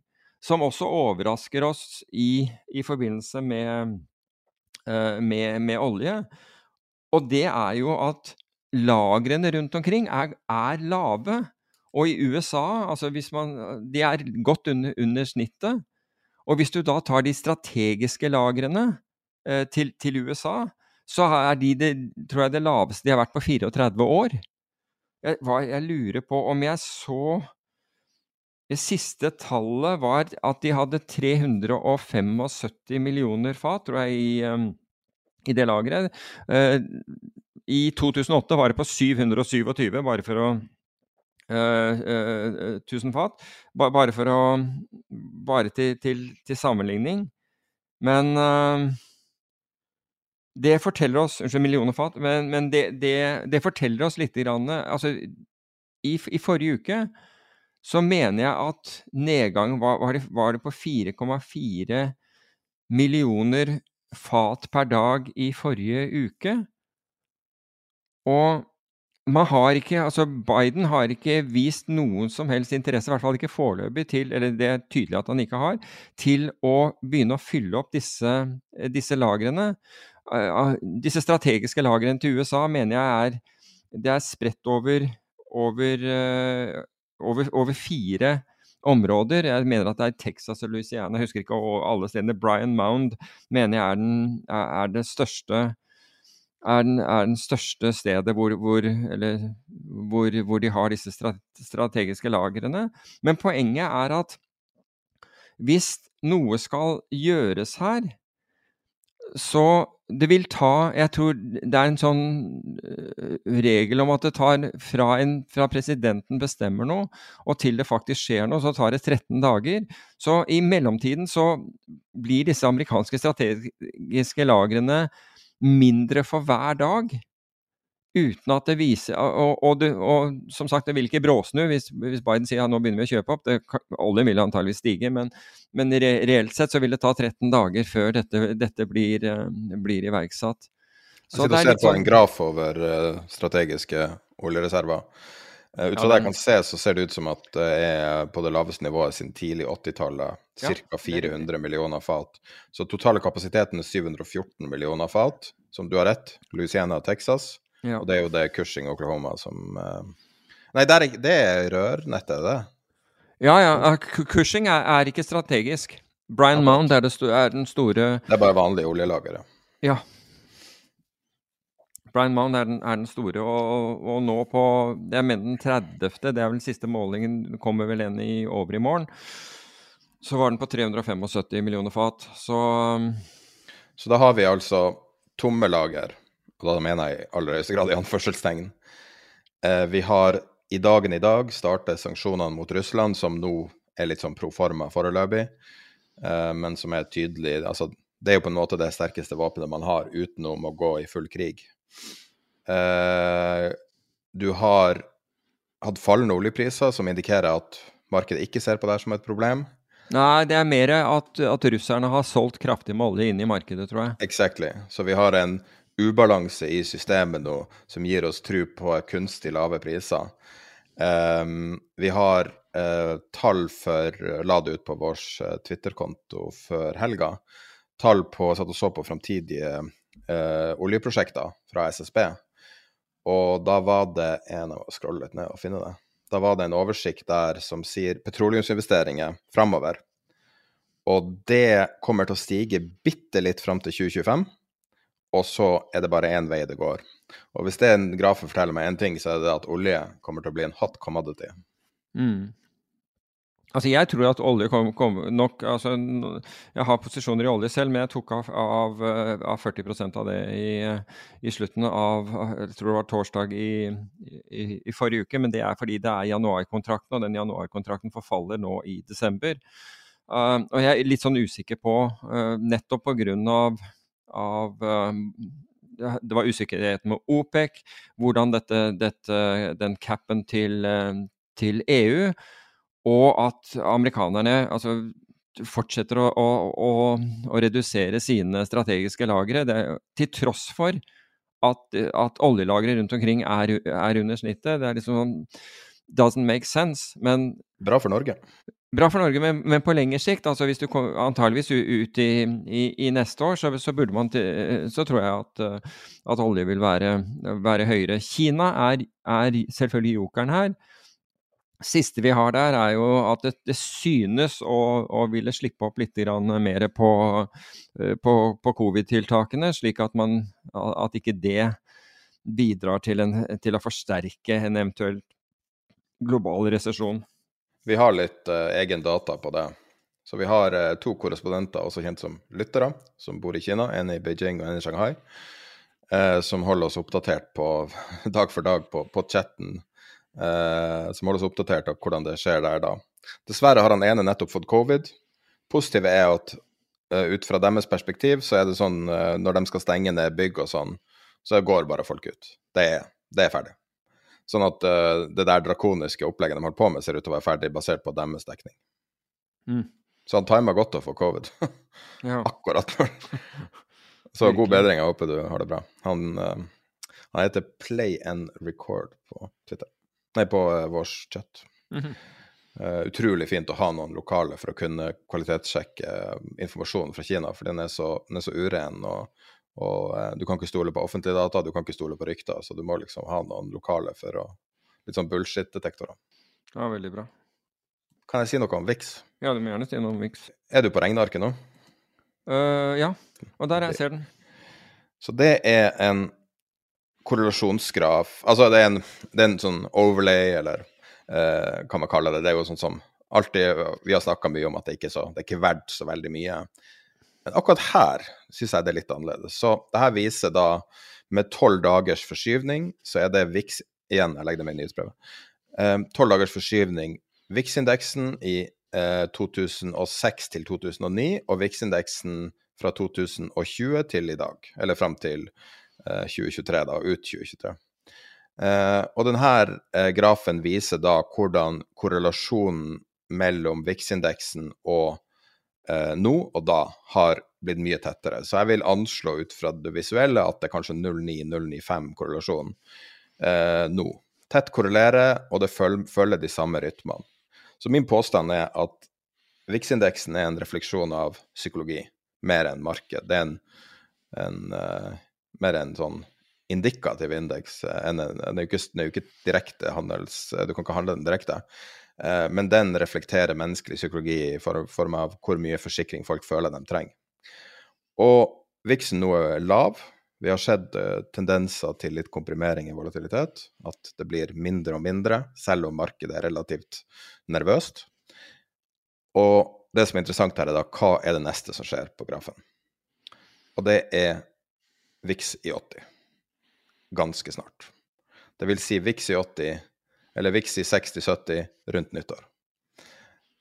som også overrasker oss i, i forbindelse med, uh, med, med olje. Og det er jo at lagrene rundt omkring er, er lave. Og i USA, altså man De er godt under, under snittet. Og hvis du da tar de strategiske lagrene eh, til, til, USA, så er de det, tror jeg det laveste de har vært på 34 år. Jeg, hva, jeg lurer på om jeg så Det siste tallet var at de hadde 375 millioner fat, tror jeg, i, um, i det lageret. Uh, I 2008 var det på 727, bare for å Uh, uh, 1000 fat. Ba, bare for å Bare til, til, til sammenligning. Men uh, det forteller oss Unnskyld, millioner fat. Men, men det, det, det, forteller oss litt grann, altså, i, i, forrige uke så mener jeg at nedgangen var, var, det, var det på 4,4 millioner fat per dag i forrige uke. Og man har ikke, altså Biden har ikke vist noen som helst interesse, i hvert fall ikke foreløpig, til eller det er tydelig at han ikke har, til å begynne å fylle opp disse, disse lagrene. Uh, disse strategiske lagrene til USA mener jeg er, det er spredt over, over, uh, over, over fire områder. Jeg mener at det er Texas og Louisiana, jeg husker ikke og alle stedene. Brian Mound mener jeg er, den, er det største er den, er den største stedet hvor, hvor, eller, hvor, hvor, de har disse strategiske lagrene. Men poenget er at hvis noe skal gjøres her, så det vil ta Jeg tror det er en sånn eh, regel om at det tar fra, en, fra presidenten bestemmer noe, og til det faktisk skjer noe, så tar det 13 dager. Så i mellomtiden så blir disse amerikanske strategiske lagrene mindre for hver dag. Uten at det viser Og, og, du, og som sagt, det vil ikke bråsnu hvis, hvis Biden sier at nå begynner vi å kjøpe opp. Det, oljen vil antageligvis stige, men, men re, reelt sett så vil det ta 13 dager før dette, dette blir, uh, blir, iverksatt. Så jeg sitter og ser på en sånn graf over uh, strategiske oljereserver. Uh, ut fra det jeg kan se, så ser det ut som at det er på det laveste nivået siden tidlig 80-tallet. Ca. Ja, 400 millioner fat. Så totale kapasiteten er 714 millioner fat, som du har rett. Louisiana og Texas. Ja. Og det er jo det Cushing Oklahoma som uh... Nei, det er, det er rørnettet, det. Ja, ja. Cushing er, er ikke strategisk. Brian Mound er, er, den store Det er bare vanlige oljelagre. Ja. Brian Mound er den, den store, og, og, nå på Jeg mener den 30., det er vel siste målingen, kommer vel en i over i morgen. Så var den på 375 millioner fat. Så um, Så da har vi altså tomme lager, og da mener jeg i aller høyeste grad i anførselstegn. Eh, vi har i dagen i dag startet sanksjonene mot Russland, som nå er litt sånn proforma foreløpig, eh, men som er tydelig altså, Det er jo på en måte det sterkeste våpenet man har utenom å gå i full krig. Eh, du har hatt fallende oljepriser, som indikerer at markedet ikke ser på det som et problem. Nei, det er mer at, at, russerne har solgt kraftig med olje inn i markedet, tror jeg. Exactly. Så vi har en ubalanse i systemet nå som gir oss tro på kunstig lave priser. Um, vi har uh, tall for La det ut på vår uh, Twitter-konto før helga. Tall på satt og så på framtidige uh, oljeprosjekter fra SSB. Og da var det en av Skroll litt ned og finne det. Da var det en oversikt der som sier petroleumsinvesteringer framover. Og det kommer til å stige bitte litt fram til 2025, og så er det bare én vei det går. Og hvis det en grafen forteller meg én ting, så er det at olje kommer til å bli en hot commodity. Mm. Altså Jeg tror at olje kommer kom nok altså Jeg har posisjoner i olje selv, men jeg tok av, av, av 40% av det i, i, slutten av jeg tror det var torsdag i, i, i, forrige uke. Men det er fordi det er januarkontrakten, og den januarkontrakten forfaller nå i desember. Uh, og jeg er litt sånn usikker på, uh, nettopp grunn Av, av uh, det var usikkerhet med OPEC, hvordan dette, dette, den capen til, til, EU, og at amerikanerne altså, fortsetter å, å, å, å, redusere sine strategiske lagre, det, til tross for at, at oljelagre rundt omkring er, er, under snittet. Det er liksom doesn't make sense, men Bra for Norge. Bra for Norge, men, men på lengre sikt, altså hvis du kom, antageligvis ut i, i, i, neste år, så, så, burde man så tror jeg at, at olje vil være, være høyere. Kina er, er selvfølgelig jokeren her siste vi har der, er jo at det, det synes å, å, ville slippe opp litt mer på, eh, på, på covid-tiltakene, slik at, man, at ikke det bidrar til, en, til, å forsterke en eventuell global resesjon. Vi har litt uh, egen data på det. Så vi har uh, to korrespondenter, også kjent som lyttere, som bor i Kina. En i Beijing og en i Shanghai. Uh, som holder oss oppdatert på, (laughs) dag for dag på, på chatten som som oss oppdatert av hvordan det skjer der da. Dessverre har han ene nettopp fått covid. Positive er at ut fra deres perspektiv så er det sånn når de skal stenge ned bygg og sånn, så går bare folk ut. Det er, det er ferdig. Sånn at uh, det der drakoniske opplegget de holder på med, ser ut til å være ferdig basert på deres dekning. Mm. Så han tima godt å få covid. (laughs) ja. Akkurat når (laughs) Så god bedring. Jeg håper du har det bra. Han, uh, han heter Play and Record på Twitter. Nei, på uh, vår chat. Mm -hmm. uh, utrolig fint å ha noen lokale for å kunne kvalitetssjekke informasjonen fra Kina, for den er så, den er så uren. og, og eh, Du kan ikke stole på offentlige data, du kan ikke stole på rykter, så du må liksom ha noen lokale for å Litt sånn bullshit-detektorer. Ja, veldig bra. Kan jeg si noe om VIX? Ja, du må gjerne si noe om VIX. Er du på regnearket nå? ja, og der jeg ser den. Så det er en korrelasjonsgraf Altså det er en, det er en sånn overlay, eller eh, hva man kaller det. Det er jo sånn som alltid Vi har snakka mye om at det ikke er så, det er ikke verdt så veldig mye. Men akkurat her syns jeg det er litt annerledes. Så det her viser da med tolv dagers forskyvning, så er det VIX Igjen, jeg legger det med i nyhetsbrevet. Eh, tolv dagers forskyvning. VIX-indeksen i eh, 2006 til 2009, og VIX-indeksen fra 2020 til i dag, eller fram til 2023, eh, da, ut 2023. Eh, og denne eh, grafen viser da hvordan korrelasjonen mellom VIX-indeksen og eh, nå og da har blitt mye tettere. Så jeg vil anslå ut fra det visuelle at det er kanskje 0,9-0,95 korrelasjon eh, nå. Tett korrelerer, og det følger de samme rytmene. Så min påstand er at VIX-indeksen er en refleksjon av psykologi mer enn marked. Det er en, en uh, mer en sånn indikativ indeks. Eh, den, den er jo ikke direkte handels... Eh, du kan ikke handle den direkte. Eh, men den reflekterer menneskelig psykologi i form av hvor mye forsikring folk føler de trenger. Og viksen nå er lav. Vi har sett tendenser til litt komprimering i volatilitet. At det blir mindre og mindre, selv om markedet er relativt nervøst. Og det som er interessant her, er da hva er det neste som skjer på grafen? Og det er VIX i 80 ganske snart. Det vil si VIX i 80, eller VIX i 60-70 rundt nyttår.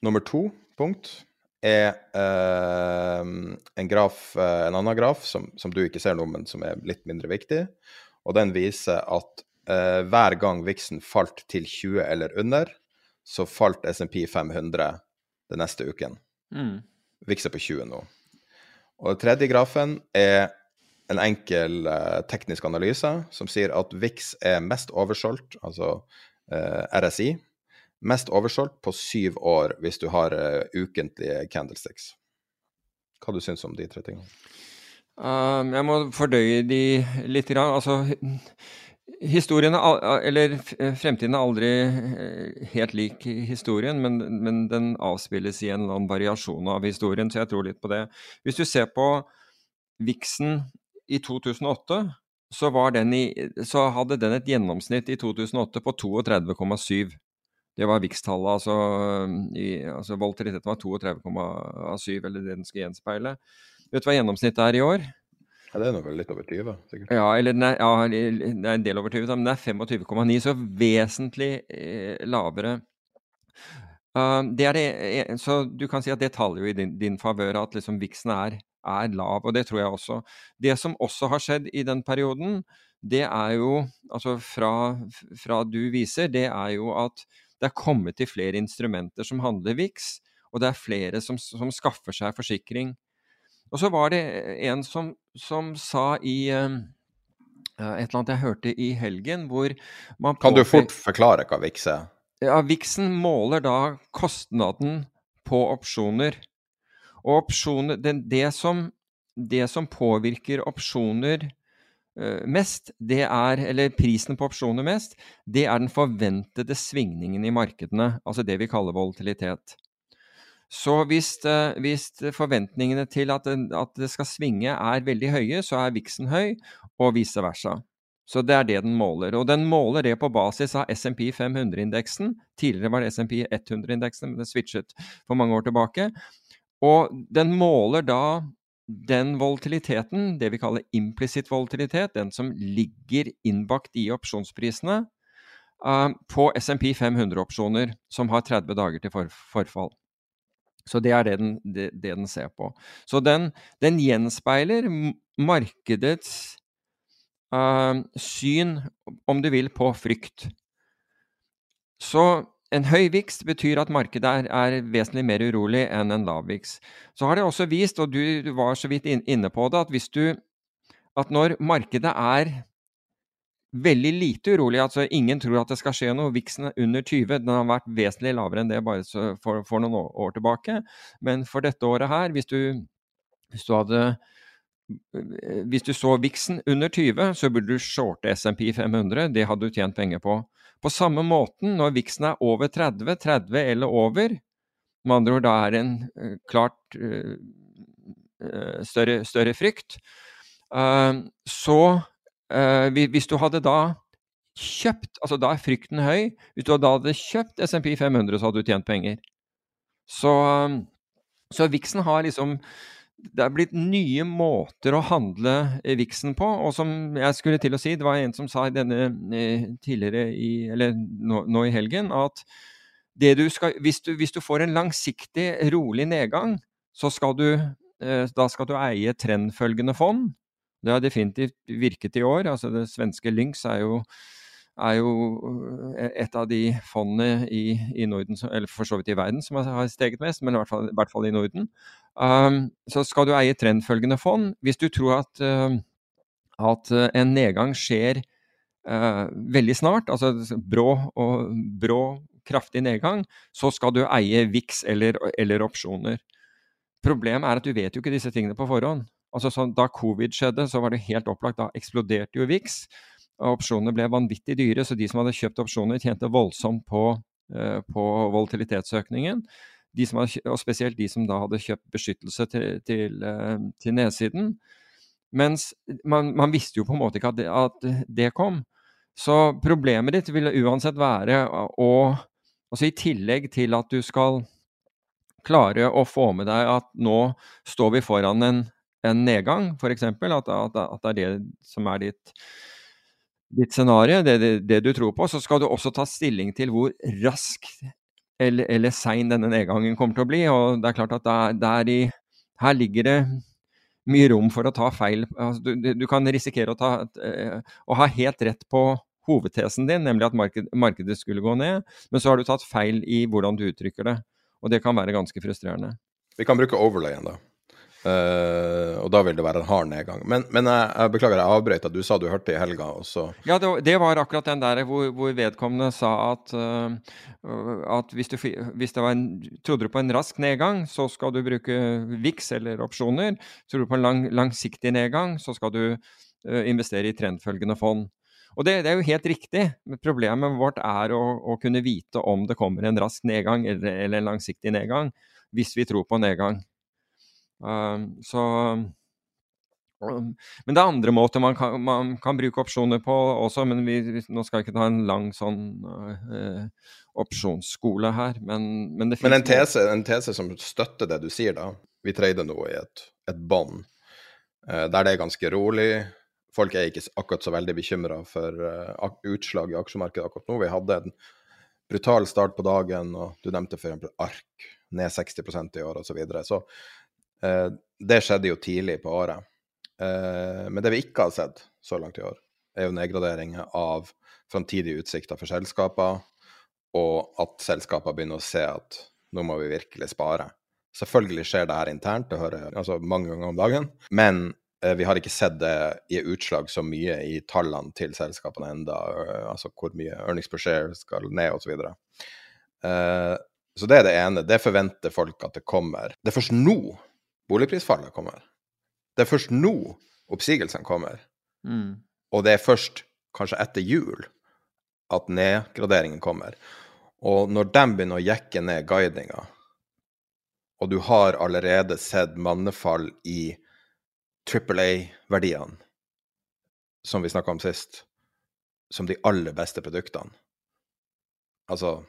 Nummer to punkt er eh, en, graf, eh, en annen graf som, som, du ikke ser nå, men som er litt mindre viktig. Og den viser at eh, hver gang VIX-en falt til 20 eller under, så falt SMP 500 den neste uken. Mm. VIX er på 20 nå. Og den tredje grafen er en enkel eh, teknisk analyse som sier at VIX er mest oversolgt, altså RSI, mest oversolgt på syv år hvis du har uh, ukentlige candlesticks. Hva du syns om de tre tingene? Um, jeg må fordøye de litt. Grann. Altså, historien eller fremtiden er aldri helt lik historien, men, men den avspilles i en eller annen variasjon av historien, så jeg tror litt på det. Hvis du ser på VIX-en i 2008 så, i, så, hadde den et gjennomsnitt i 2008 på 32,7. Det var VIX-tallet, altså, altså volatiliteten var 32,7, eller det den skal gjenspeile. Vet du hva gjennomsnittet er i år? Ja, Det er nok litt over 20, sikkert. Ja, eller nei, ja, det er en del over 20, men det er 25,9, så vesentlig eh, lavere. Uh, det det, så du kan si at det taler jo i din, din favør at liksom VIX-en er er lav, og det tror jeg også. Det som også har skjedd i den perioden, det er jo, altså fra, fra du viser, det er jo at det er kommet til flere instrumenter som handler VIX, og det er flere som, som skaffer seg forsikring. Og så var det en som, som sa i uh, et eller annet jeg hørte i helgen, hvor man Kan du fort forklare hva VIX er? Ja, VIX-en måler da kostnaden på opsjoner. Og opsjoner, det, det, som, det som påvirker opsjoner uh, mest, det er, eller prisen på opsjoner mest, det er den forventede svingningen i markedene, altså det vi kaller volatilitet. Så hvis, uh, hvis forventningene til at at det, skal svinge er veldig høye, så er VIX-en høy, og vice versa. Så det er det den måler. Og den måler det på basis av SMP 500-indeksen. Tidligere var det SMP 100-indeksen, men det switchet for mange år tilbake. Og den måler da den volatiliteten, det vi kaller implisitt volatilitet, den som ligger innbakt i opsjonsprisene, uh, på SMP 500-opsjoner som har 30 dager til for forfall. Så det er det den, det, det den ser på. Så den, den gjenspeiler markedets uh, syn, om du vil, på frykt. Så en høy vekst betyr at markedet er, er, vesentlig mer urolig enn en lav vekst. Så har det også vist, og du, var så vidt inne på det, at du at når markedet er veldig lite urolig, altså ingen tror at det skal skje noe, viksen er under 20, den har vært vesentlig lavere enn det bare for, for noen år tilbake, men for dette året her, hvis du, hvis du hadde hvis du så viksen under 20, så burde du shorte SMP 500. Det hadde du tjent penger på. På samme måten, når viksen er over 30, 30 eller over, med andre ord da er det en uh, klart uh, større, større, frykt, så Hvis du hadde da kjøpt Altså da er frykten høy. Hvis du da hadde kjøpt SMP 500, så hadde du tjent penger. Så, så viksen har liksom det er blitt nye måter å handle viksen på. Og som jeg skulle til å si, det var en som sa denne eh, tidligere i, eller nå, nå i helgen, at du skal, hvis, du, hvis, du, får en langsiktig, rolig nedgang, så skal du, eh, da skal du eie trendfølgende fond. Det har definitivt virket i år. altså Det svenske Lynx er jo er jo eh, et av de fondene i, i, Norden, eller for så vidt i verden, som har steget mest, men i hvert fall, i, hvert fall i Norden. Um, så skal du eie trendfølgende fond. Hvis du tror at, uh, at en nedgang skjer uh, veldig snart, altså brå, og, brå, kraftig nedgang, så skal du eie VIX eller, eller opsjoner. Problemet er at du vet jo ikke disse tingene på forhånd. Altså så, Da covid skjedde, så var det helt opplagt. Da eksploderte jo VIX. Opsjonene ble vanvittig dyre, så de som hadde kjøpt opsjoner, tjente voldsomt på, uh, på volatilitetsøkningen. Hadde, og spesielt de som da hadde kjøpt beskyttelse til, til, uh, til nedsiden. Mens man, man, visste jo på en måte ikke at det, at det kom. Så problemet ditt ville uansett være å Altså i tillegg til at du skal klare å få med deg at nå står vi foran en, en nedgang, f.eks. At, at, at det er det som er ditt ditt scenario, det, det, det, du tror på, så skal du også ta stilling til hvor rask eller, eller sein denne nedgangen kommer til å bli. Og det er klart at der, der i, her ligger det mye rom for å ta feil. Altså, du, du, kan risikere å, ta, uh, å, ha helt rett på hovedtesen din, nemlig at marked, markedet skulle gå ned, men så har du tatt feil i hvordan du uttrykker det. Og det kan være ganske frustrerende. Vi kan bruke overlayen, da. Uh, og da vil det være en hard nedgang. Men, men jeg, jeg, beklager, jeg avbrøt du sa du hørte i helga. Også. Ja, det, det, var akkurat den der hvor, hvor vedkommende sa at, uh, at hvis, du, hvis det var en, trodde du på en rask nedgang, så skal du bruke VIX eller opsjoner. Tror du på en lang, langsiktig nedgang, så skal du uh, investere i trendfølgende fond. Og det, det, er jo helt riktig. Problemet vårt er å, å, kunne vite om det kommer en rask nedgang eller, eller en langsiktig nedgang, hvis vi tror på nedgang. Ehm, så men det er andre måter man kan, man kan, bruke opsjoner på også, men vi, nå skal vi ikke ta en lang sånn uh, opsjonsskole her. Men, men, men en, tese, en, tese, som støtter det du sier, da. Vi trader nå i et, et bånd uh, der det er ganske rolig. Folk er ikke akkurat så veldig bekymra for uh, utslag i aksjemarkedet akkurat nå. Vi hadde en brutal start på dagen, og du nevnte f.eks. ARK ned 60% i år osv. Så, videre. så det skjedde jo tidlig på året. Eh, men det vi ikke har sett så langt i år, er jo nedgradering av framtidige utsikter for selskaper, og at selskaper begynner å se at nå må vi virkelig spare. Selvfølgelig skjer det her internt, det hører jeg altså mange ganger om dagen, men eh, vi har ikke sett det i utslag så mye i tallene til selskapene enda, altså hvor mye earnings per share skal ned osv. Så, videre. så det er det ene. Det forventer folk at det kommer. Det er først nå boligprisfallet kommer. Det er først nå oppsigelsene kommer. Mm. Og det er først kanskje etter jul at nedgraderingen kommer. Og når de begynner å jekke ned guidinga, og du har allerede sett mannefall i Triple A-verdiene, som vi snakka om sist, som de aller beste produktene Altså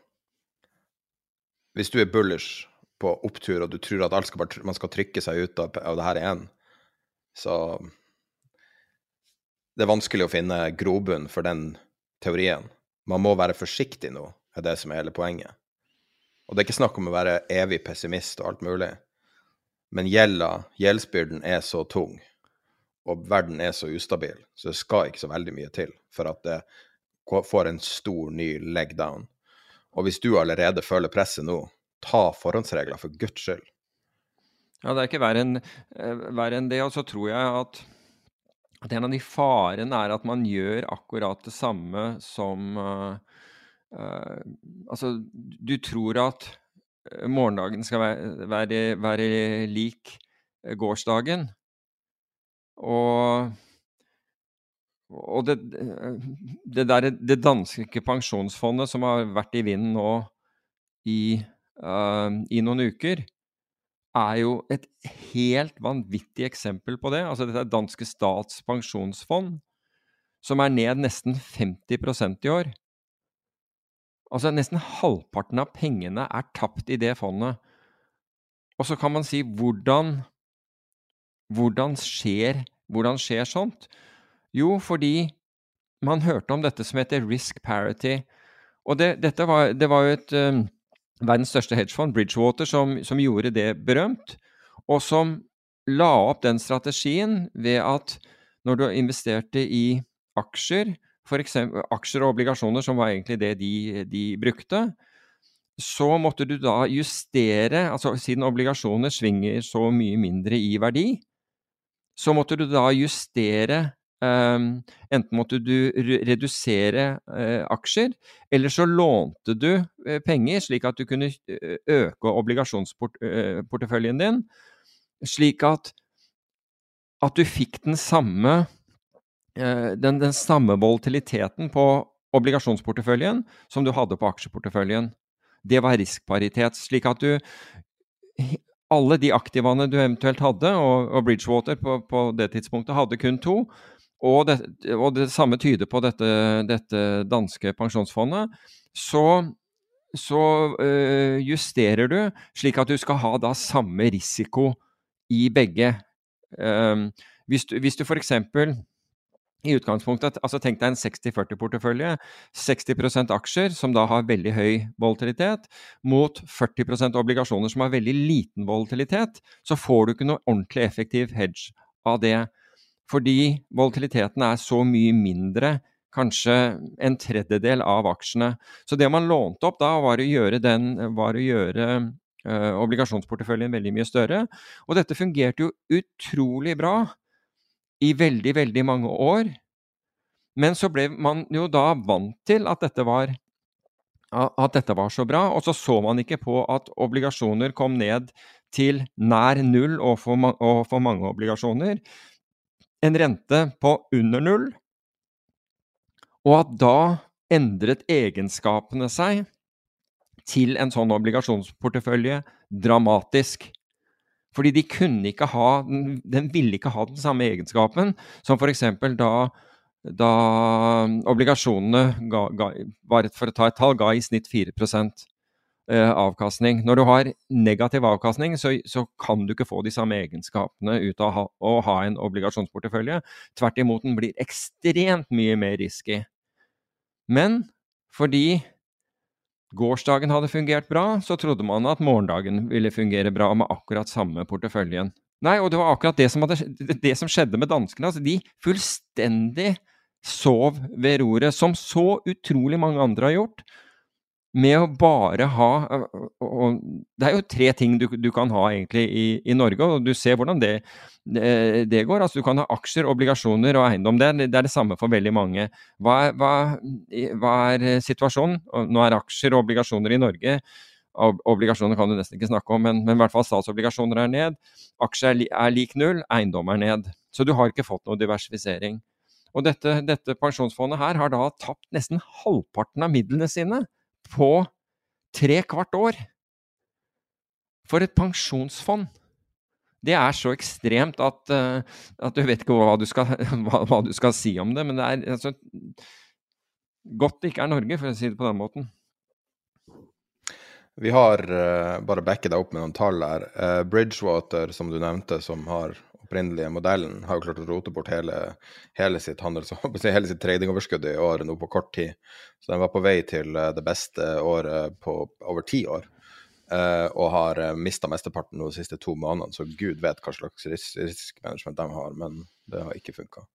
Hvis du er bullish på opptur, og du tror at skal bare, man skal trykke seg ut av, av det her igjen, så Det er vanskelig å finne grobunn for den teorien. Man må være forsiktig nå, er det som er hele poenget. Og det er ikke snakk om å være evig pessimist og alt mulig, men gjelda, gjeldsbyrden, er så tung, og verden er så ustabil, så det skal ikke så veldig mye til for at det får en stor, ny leg down. Og hvis du allerede føler presset nå, ta forhåndsregler, for guds skyld. Ja, det er ikke verre enn, eh, enn det. Og så tror jeg at, at, en av de farene er at man gjør akkurat det samme som uh, uh, Altså, du tror at morgendagen skal være, være, være lik gårsdagen. Og, og det, det, der, det danske pensjonsfondet som har vært i vinden nå i uh, i noen uker, er jo et helt vanvittig eksempel på det. Altså dette er danske stats pensjonsfond, som er ned nesten 50% i år. Altså nesten halvparten av pengene er tapt i det fondet. Og så kan man si hvordan Hvordan skjer, hvordan skjer sånt? Jo, fordi man hørte om dette som heter risk parity. Og det, var, det var jo et um, verdens største hedgefond, Bridgewater, som, som, gjorde det berømt, og som la opp den strategien ved at når du investerte i aksjer, f.eks. aksjer og obligasjoner, som var egentlig det de, de, brukte, så måtte du da justere altså Siden obligasjoner svinger så mye mindre i verdi, så måtte du da justere Um, enten måtte du redusere uh, aksjer, eller så lånte du uh, penger slik at du kunne uh, øke obligasjonsporteføljen din, slik at, at du fikk den samme, den, den samme volatiliteten på obligasjonsporteføljen som du hadde på aksjeporteføljen. Det var riskparitet, slik at du alle de aktivaene du eventuelt hadde, og, og Bridgewater på, på, det tidspunktet hadde kun to, og det, og det samme tyder på dette, dette danske pensjonsfondet, så, så øh, justerer du slik at du skal ha da samme risiko i begge. Um, hvis du, hvis du f.eks. i utgangspunktet altså Tenk deg en 60-40-portefølje. 60% aksjer, som da har veldig høy volatilitet, mot 40% obligasjoner som har veldig liten volatilitet. Så får du ikke noe ordentlig effektiv hedge av det. Fordi volatiliteten er så mye mindre, kanskje en tredjedel av aksjene. Så det man lånte opp da, var å gjøre, den, var å gjøre uh, obligasjonsporteføljen veldig mye større. Og dette fungerte jo utrolig bra i veldig, veldig mange år. Men så ble man jo da vant til at dette var at dette var så bra, og så så man ikke på at obligasjoner kom ned til nær null og for, og for mange obligasjoner en rente på under null, og at da endret egenskapene seg til en sånn obligasjonsportefølje dramatisk. Fordi de kunne ikke ha, den ville ikke ha den samme egenskapen som f.eks. da da obligasjonene ga, ga, bare for å ta et tall, ga i snitt 4 Eh, avkastning. Når du har negativ avkastning, så, så, kan du ikke få de samme egenskapene ut av ha, å ha en obligasjonsportefølje. Tvert imot, den blir ekstremt mye mer risky. Men fordi gårsdagen hadde fungert bra, så trodde man at morgendagen ville fungere bra med akkurat samme porteføljen. Nei, og det var akkurat det som, hadde, det som skjedde med danskene. Altså, de fullstendig sov ved roret, som så utrolig mange andre har gjort med å bare ha og Det er jo tre ting du, du kan ha egentlig i, i, Norge, og du ser hvordan det, det, det, går. Altså Du kan ha aksjer, obligasjoner og eiendom. Det, det er det samme for veldig mange. Hva, hva, hva, er situasjonen? Nå er aksjer og obligasjoner i Norge Obligasjoner kan du nesten ikke snakke om, men, men i hvert fall statsobligasjoner er ned. Aksjer er, er lik null, eiendom er ned. Så du har ikke fått noe diversifisering. Og dette, dette pensjonsfondet her har da tapt nesten halvparten av midlene sine på tre kvart år. For et pensjonsfond! Det er så ekstremt at, uh, at du vet ikke hva du, skal, (laughs) hva, hva du, skal, si om det. Men det er altså, godt det ikke er Norge, for å si det på den måten. Vi har, uh, bare backe deg opp med noen tall her. Uh, Bridgewater, som du nevnte, som har opprinnelige modellen, har jo klart å rote bort hele, hele sitt handels, (laughs) hele sitt tradingoverskudd i år nå på kort tid. Så den var på vei til eh, det beste året på over ti år. Uh, og har uh, mista mesteparten de siste to månedene, så gud vet hva slags risk, riskmanagement de har, men det har ikke funka.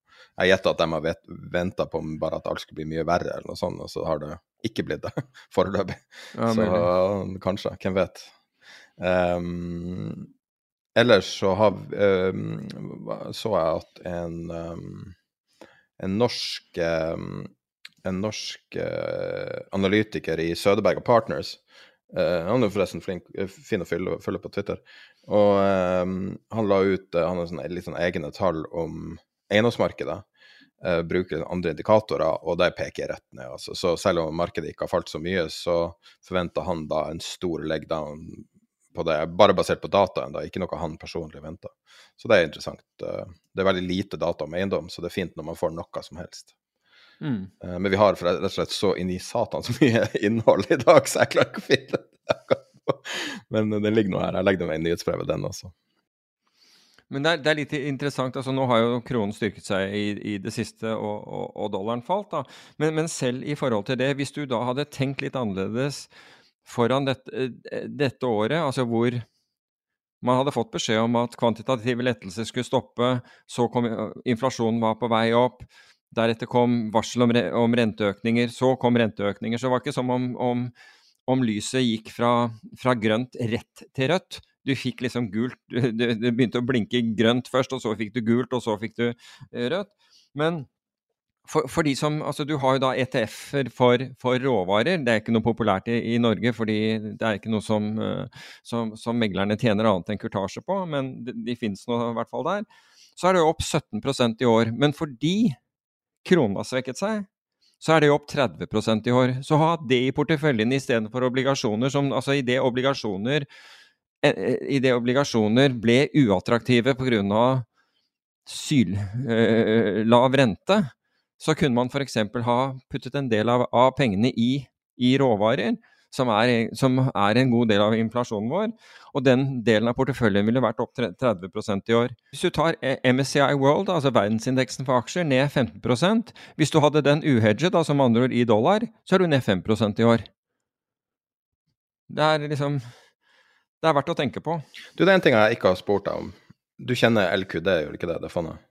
Jeg gjetter at de har venta på bare at alt skulle bli mye verre, eller noe sånt, og så har det ikke blitt det (laughs) foreløpig. Ja, så uh, kanskje, hvem vet. Um, Ellers så har, um, så jeg at en, um, en norsk, um, en norsk uh, analytiker i Sødeberg og Partners uh, Han er forresten flink, fin å følge, følge, på Twitter. Og han la ut han har sånne, litt sånn egne tall om eiendomsmarkedet. bruker andre indikatorer, og de peker rett ned. Altså. Så selv om markedet ikke har falt så mye, så forventer han da en stor leg down på det, bare basert på dataen, da, ikke noe han personlig venter. Så det er interessant. Eh, det er veldig lite data om eiendom, så det er fint når man får noe som helst. Mm. Eh, men vi har rett og slett så inn i satan så mye (laughs) innhold i dag, så jeg klarer ikke å finne det. Men den ligger nå her. Jeg legger den med i nyhetsbrevet, den også. Men det er, det er, litt interessant. altså Nå har jo kronen styrket seg i, i det siste, og, og, og, dollaren falt. da. Men, men selv i forhold til det, hvis du da hadde tenkt litt annerledes foran dette, eh, dette, året, altså hvor man hadde fått beskjed om at kvantitative lettelser skulle stoppe, så kom inflasjonen var på vei opp, deretter kom varsel om, om renteøkninger, så kom renteøkninger. Så det var ikke som om, om, om lyset gikk fra, fra, grønt rett til rødt. Du fikk liksom gult Det begynte å blinke grønt først, og så fikk du gult, og så fikk du eh, rødt. Men for, for, de som, altså Du har jo da ETF-er for, for, råvarer. Det er ikke noe populært i, i, Norge, fordi det er ikke noe som, uh, som, som meglerne tjener annet enn kurtasje på, men de, de finnes nå i hvert fall der. Så er det jo opp 17% i år. Men fordi kronen har svekket seg, så er det jo opp 30% i år. Så ha det i porteføljen istedenfor obligasjoner. Som, altså Idet obligasjoner, eh, eh, i det obligasjoner ble uattraktive pga. syllav rente, så kunne man f.eks. ha puttet en del av, av pengene i, i råvarer, som er, som er, en god del av inflasjonen vår. Og den delen av porteføljen ville vært opp 30% i år. Hvis du tar MSCI World, altså verdensindeksen for aksjer, ned 15% Hvis du hadde den uhedget, altså med andre ord i dollar, så er du ned 5% i år. Det er liksom Det er verdt å tenke på. Du, det er en ting jeg ikke har spurt deg om. Du kjenner LQD, gjør du ikke det? Det fondet?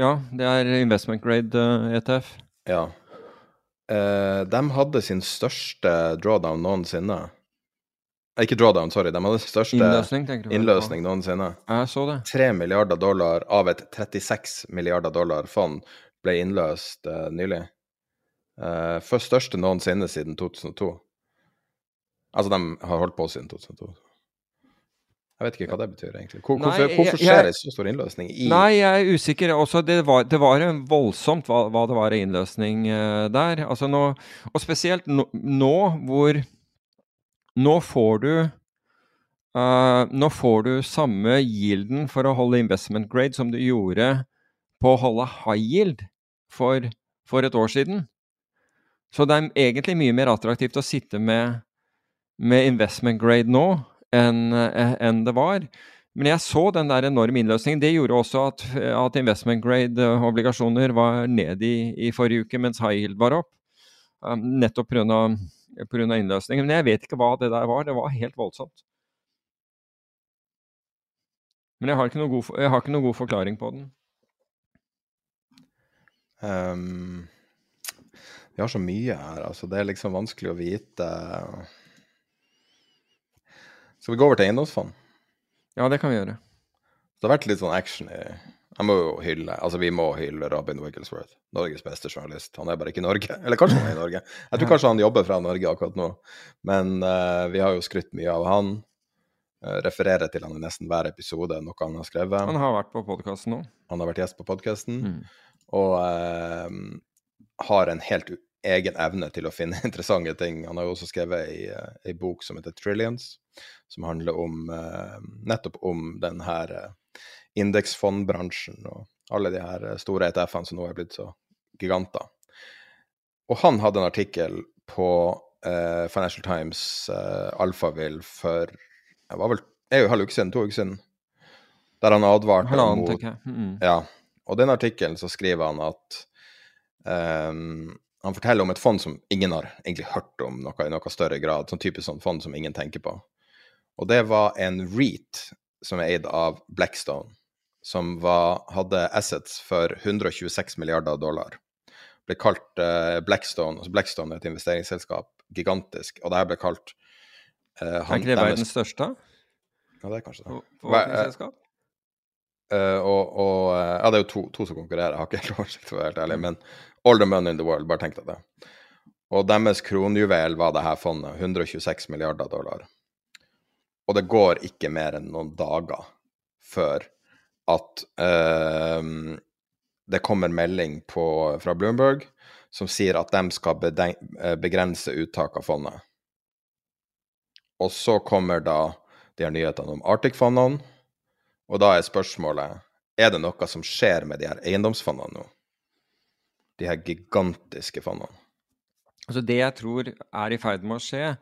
Ja, det er investment grade uh, eh, ETF. Ja. Uh, de hadde sin største drawdown noensinne. Eh, ikke drawdown, sorry. De hadde sin største innløsning, innløsning noensinne. Jeg så det. 3 milliarder dollar av et 36 milliarder dollar fond ble innløst uh, nylig. Uh, først største noensinne siden 2002. Altså, de har holdt på siden 2002. Jeg vet ikke hva det betyr, egentlig. Hvor, hvorfor, nei, jeg, skjer det så stor innløsning i Nei, jeg er usikker. Også, det, var, det var voldsomt hva, hva, det var i innløsning uh, der. Altså nå, og spesielt nå, nå, hvor Nå får du uh, Nå får du samme yielden for å holde investment grade som du gjorde på å holde high yield for, for et år siden. Så det er egentlig mye mer attraktivt å sitte med, med investment grade nå enn eh, en det var. Men jeg så den der enorme innløsningen. Det gjorde også at, at investment grade-obligasjoner var ned i, i, forrige uke, mens high yield var opp. Um, nettopp pga. innløsningen. Men jeg vet ikke hva det der var. Det var helt voldsomt. Men jeg har ikke noe god, ikke noe god forklaring på den. Um, vi har så mye her, altså. Det er liksom vanskelig å vite. Skal vi gå over til eiendomsfond? Ja, det kan vi gjøre. Det har vært litt sånn action i Jeg må jo hylle Altså, vi må hylle Robin Wigglesworth, Norges beste journalist. Han er bare ikke i Norge. (laughs) Eller kanskje han er i Norge. Jeg tror kanskje han jobber fra Norge akkurat nå. Men uh, vi har jo skrytt mye av han. Uh, refererer til han i nesten hver episode, noe han har skrevet. Han har vært på podkasten nå. Han har vært gjest på podkasten. Mm. Og uh, har en helt egen evne til å finne (laughs) interessante ting. Han har jo også skrevet ei, ei bok som heter 'Trillions', som handler om nettopp om den her indeksfondbransjen og alle de her store ETF-ene som nå er blitt så giganter. Og han hadde en artikkel på eh, Financial Times eh, Alphaville for det var vel en halv uke siden, to uker siden, der han advarte Halvannen, mot. Mm. Ja. Og den artikkelen så skriver han at um, Han forteller om et fond som ingen har egentlig hørt om noe, i noe større grad. Sånn typisk sånn fond som ingen tenker på. Og det var en REIT som er eid av Blackstone som var, hadde assets for 126 milliarder dollar. Ble kalt uh, Blackstone. altså Blackstone er et investeringsselskap, gigantisk. Og det her ble kalt uh, Er ikke det verdens største? Ja, det er kanskje det. Forvaltningsselskap? Uh, og, og Ja, det er jo to, to som konkurrerer, jeg har ikke (laughs) helt oversikt, for å være helt ærlig. Men all the money in the world, bare tenk deg det. Og deres kronjuvel var det her fondet, 126 milliarder dollar. Og det går ikke mer enn noen dager før at uh, det kommer melding på, fra Bloomberg som sier at de skal begrense uttak av fondet. Og så kommer da de her nyhetene om Arctic-fondene, og da er spørsmålet er det noe som skjer med de her eiendomsfondene nå? De her gigantiske fondene. Altså Det jeg tror er i ferd med å skje,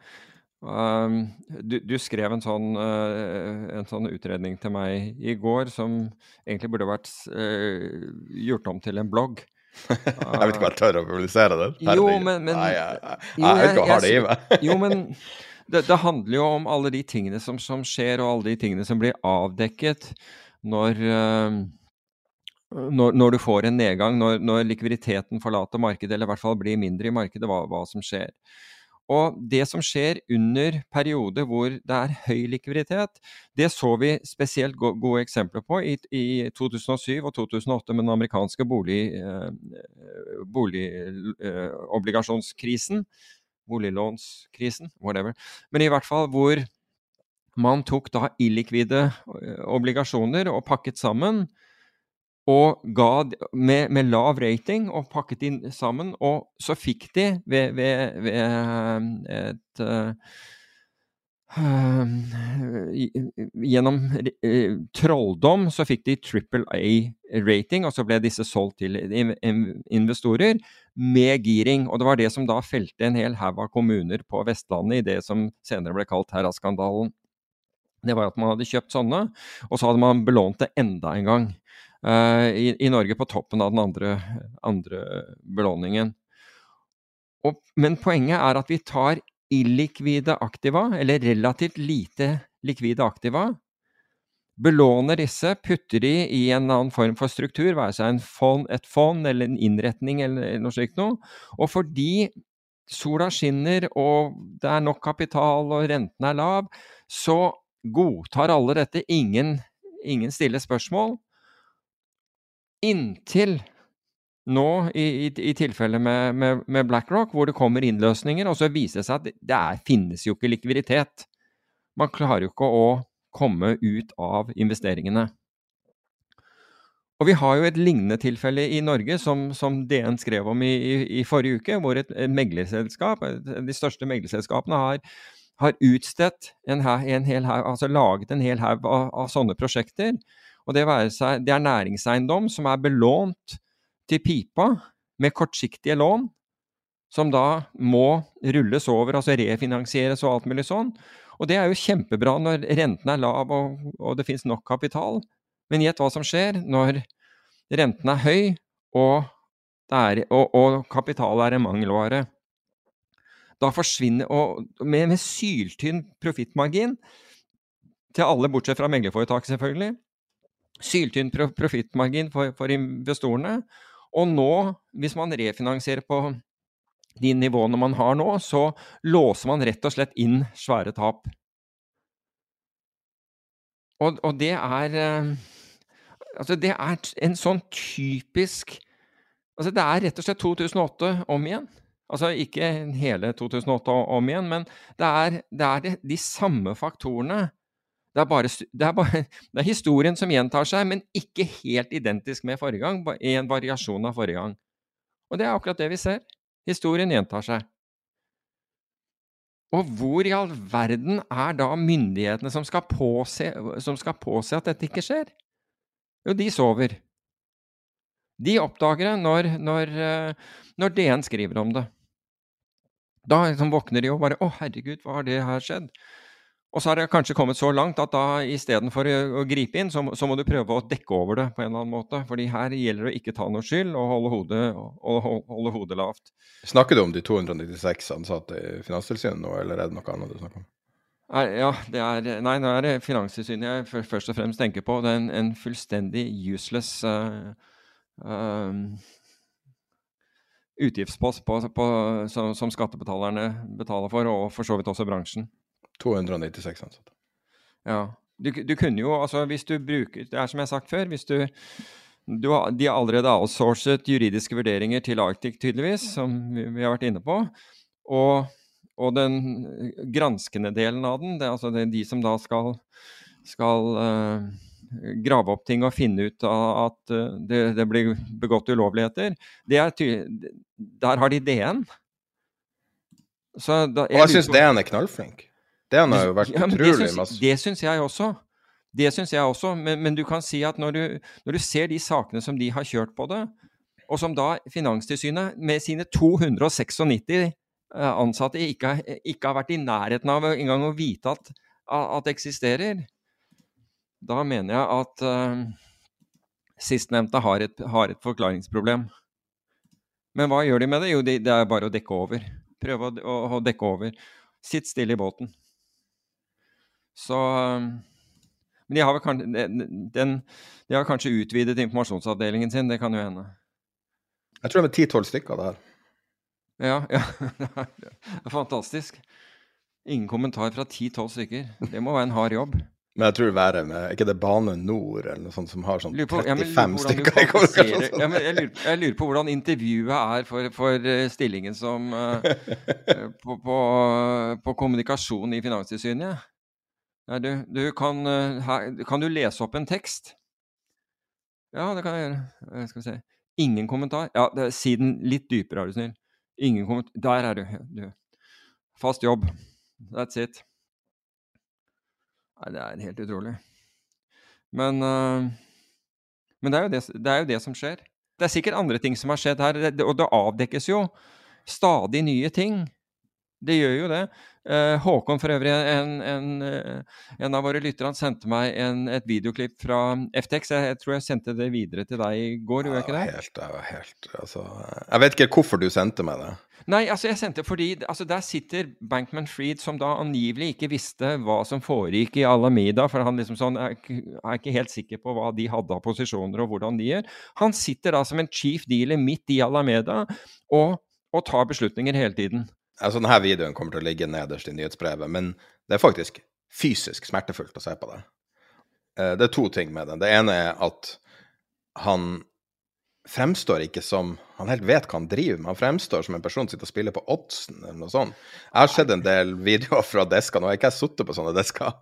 Um, du, du, skrev en sånn, uh, en sånn, utredning til meg i går som egentlig burde vært uh, gjort om til en blogg. (laughs) jeg vet ikke om jeg tør å publisere det. Jo, men, men Nei, jeg, jeg, jeg, jeg ikke har det i meg. jo, men det, det, handler jo om alle de tingene som, som, skjer, og alle de tingene som blir avdekket når uh, når, når, du får en nedgang, når, når, likviditeten forlater markedet, eller i hvert fall blir mindre i markedet, hva, hva som skjer. Og det som skjer under perioder hvor det er høy likviditet, det så vi spesielt gode eksempler på i, i 2007 og 2008 med den amerikanske boligobligasjonskrisen. Bolig, eh, boliglånskrisen, whatever. Men i hvert fall hvor man tok da illikvide eh, obligasjoner og pakket sammen og ga med, med, lav rating og pakket inn sammen. Og så fikk de ved, ved, ved eh, et uh, Gjennom uh, trolldom så fikk de trippel A-rating, og så ble disse solgt til investorer med giring. Og det var det som da felte en hel haug av kommuner på Vestlandet i det som senere ble kalt Terra-skandalen. Det var at man hadde kjøpt sånne, og så hadde man belånt det enda en gang. Eh, i, i, Norge på toppen av den andre, andre belåningen. Og, men poenget er at vi tar illikvide aktiva, eller relativt lite likvide aktiva, belåner disse, putter de i en annen form for struktur, være seg fond, et fond eller en innretning eller noe slikt noe. Og fordi sola skinner og det er nok kapital og renten er lav, så godtar alle dette. Ingen, ingen stiller spørsmål. Inntil nå, i, i, i tilfellet med, med, med, BlackRock, hvor det kommer innløsninger, og så viser det seg at det er, finnes jo ikke likviditet. Man klarer jo ikke å komme ut av investeringene. Og vi har jo et lignende tilfelle i Norge, som, som DN skrev om i, i, forrige uke, hvor et, et meglerselskap, de største meglerselskapene, har, har utstedt en, en hel haug, altså laget en hel haug av, av sånne prosjekter og det, seg, det er næringseiendom som er belånt til pipa med kortsiktige lån, som da må rulles over, altså refinansieres og alt mulig sånn. Og det er jo kjempebra når renten er lav og, og det finnes nok kapital. Men gjett hva som skjer når renten er høy og, er, og, og kapital er en mangelvare. Da forsvinner Og med, med syltynn profittmargin til alle, bortsett fra meglerforetaket, selvfølgelig. Syltynn profittmargin for, for investorene. Og nå, hvis man refinansierer på de nivåene man har nå, så låser man rett og slett inn svære tap. Og, og det er eh, Altså, det er en sånn typisk Altså, det er rett og slett 2008 om igjen. Altså ikke hele 2008 om igjen, men det er, det er de, de samme faktorene. Det er, bare, det, er bare, (laughs) det er, historien som gjentar seg, men ikke helt identisk med forrige gang. I en variasjon av forrige gang. Og det er akkurat det vi ser. Historien gjentar seg. Og hvor i all verden er da myndighetene som skal påse, som skal påse at dette ikke skjer? Jo, de sover. De oppdager det når, når, eh, når DN skriver om det. Da liksom våkner de og bare 'Å, herregud, hva har det her skjedd?' Og så har det kanskje kommet så langt at da istedenfor å gripe inn, så, så, må du prøve å dekke over det på en eller annen måte. Fordi her gjelder det å ikke ta noe skyld og holde hodet, og holde hodet lavt. Snakker du om de 296 ansatte i Finanstilsynet nå, eller er det noe annet du snakker om? Ja, det er Nei, nå er det Finanstilsynet jeg først og fremst tenker på. Det er en, en fullstendig useless uh, uh, utgiftspost på, på, som, som, skattebetalerne betaler for, og for så vidt også bransjen. 296 ansatte. Ja. Du, du, kunne jo, altså hvis du bruker Det er som jeg har sagt før. hvis du, du De har allerede outsourcet juridiske vurderinger til Arctic, tydeligvis, som vi, vi har vært inne på. Og, og, den granskende delen av den, det er altså det, de som da skal, skal uh, grave opp ting og finne ut at uh, det, det, blir begått ulovligheter, er, der har de DN. Da, jeg og jeg syns DN er knallflink. Det har jo vært ja, utrolig masse. Det syns jeg også. Det syns jeg også, men, men, du kan si at når du, når du, ser de sakene som de har kjørt på det, og som da Finanstilsynet med sine 296 eh, ansatte ikke, ikke, har vært i nærheten av engang å vite at, at eksisterer, da mener jeg at uh, sistnevnte har har et, forklaringsproblem. Men hva gjør de med det? Jo, det, det er bare å dekke over. Prøve å, å, å dekke over. Sitt stille i båten. Så Men de har vel kanskje, den, de har kanskje utvidet informasjonsavdelingen sin, det kan jo hende. Jeg tror det er ti-tolv stykker der. Ja, ja. (laughs) Det er fantastisk. Ingen kommentar fra ti-tolv stykker. Det må være en hard jobb. Men jeg tror det er med, ikke det Bane Nor eller noe sånt som har sånn 35 ja, stykker i kommunikasjon? Ja, jeg, lurer, jeg, lurer, på hvordan intervjuet er for, for eh, stillingen som uh, (laughs) på, på, på, kommunikasjon i Finanstilsynet. Ja, du, du kan, her, kan, du lese opp en tekst? Ja, det kan jeg gjøre. Skal vi se. Ingen kommentar? Ja, det, si den litt dypere, er du snill. Ingen kommentar. Der er du. du. Fast jobb. That's it. Nei, det er helt utrolig. Men, uh, men det, er det, det, er jo det, som skjer. Det er sikkert andre ting som har skjedd her, og det avdekkes jo stadig nye ting. Det gjør jo det. Uh, Håkon, for øvrig, en, en, uh, en av våre lyttere, han sendte meg en, et videoklipp fra FTX. Jeg, jeg, tror jeg sendte det videre til deg i går, gjorde jeg ikke det? Helt, helt, altså, jeg vet ikke hvorfor du sendte meg det. Nei, altså jeg sendte fordi altså der sitter Bankman Freed, som da angivelig ikke visste hva som foregikk i Alameda, for han liksom sånn er, er ikke helt sikker på hva de hadde av posisjoner og hvordan de gjør. Han sitter da som en chief dealer midt i Alameda og, og tar beslutninger hele tiden. Altså Denne videoen kommer til å ligge nederst i nyhetsbrevet, men det er faktisk fysisk smertefullt å se på det. Eh, det er to ting med den. Det ene er at han fremstår ikke som han helt vet hva han driver med. Han fremstår som en person som sitter og spiller på oddsen eller noe sånt. Jeg har sett en del videoer fra desker, nå har jeg ikke sittet på sånne desker.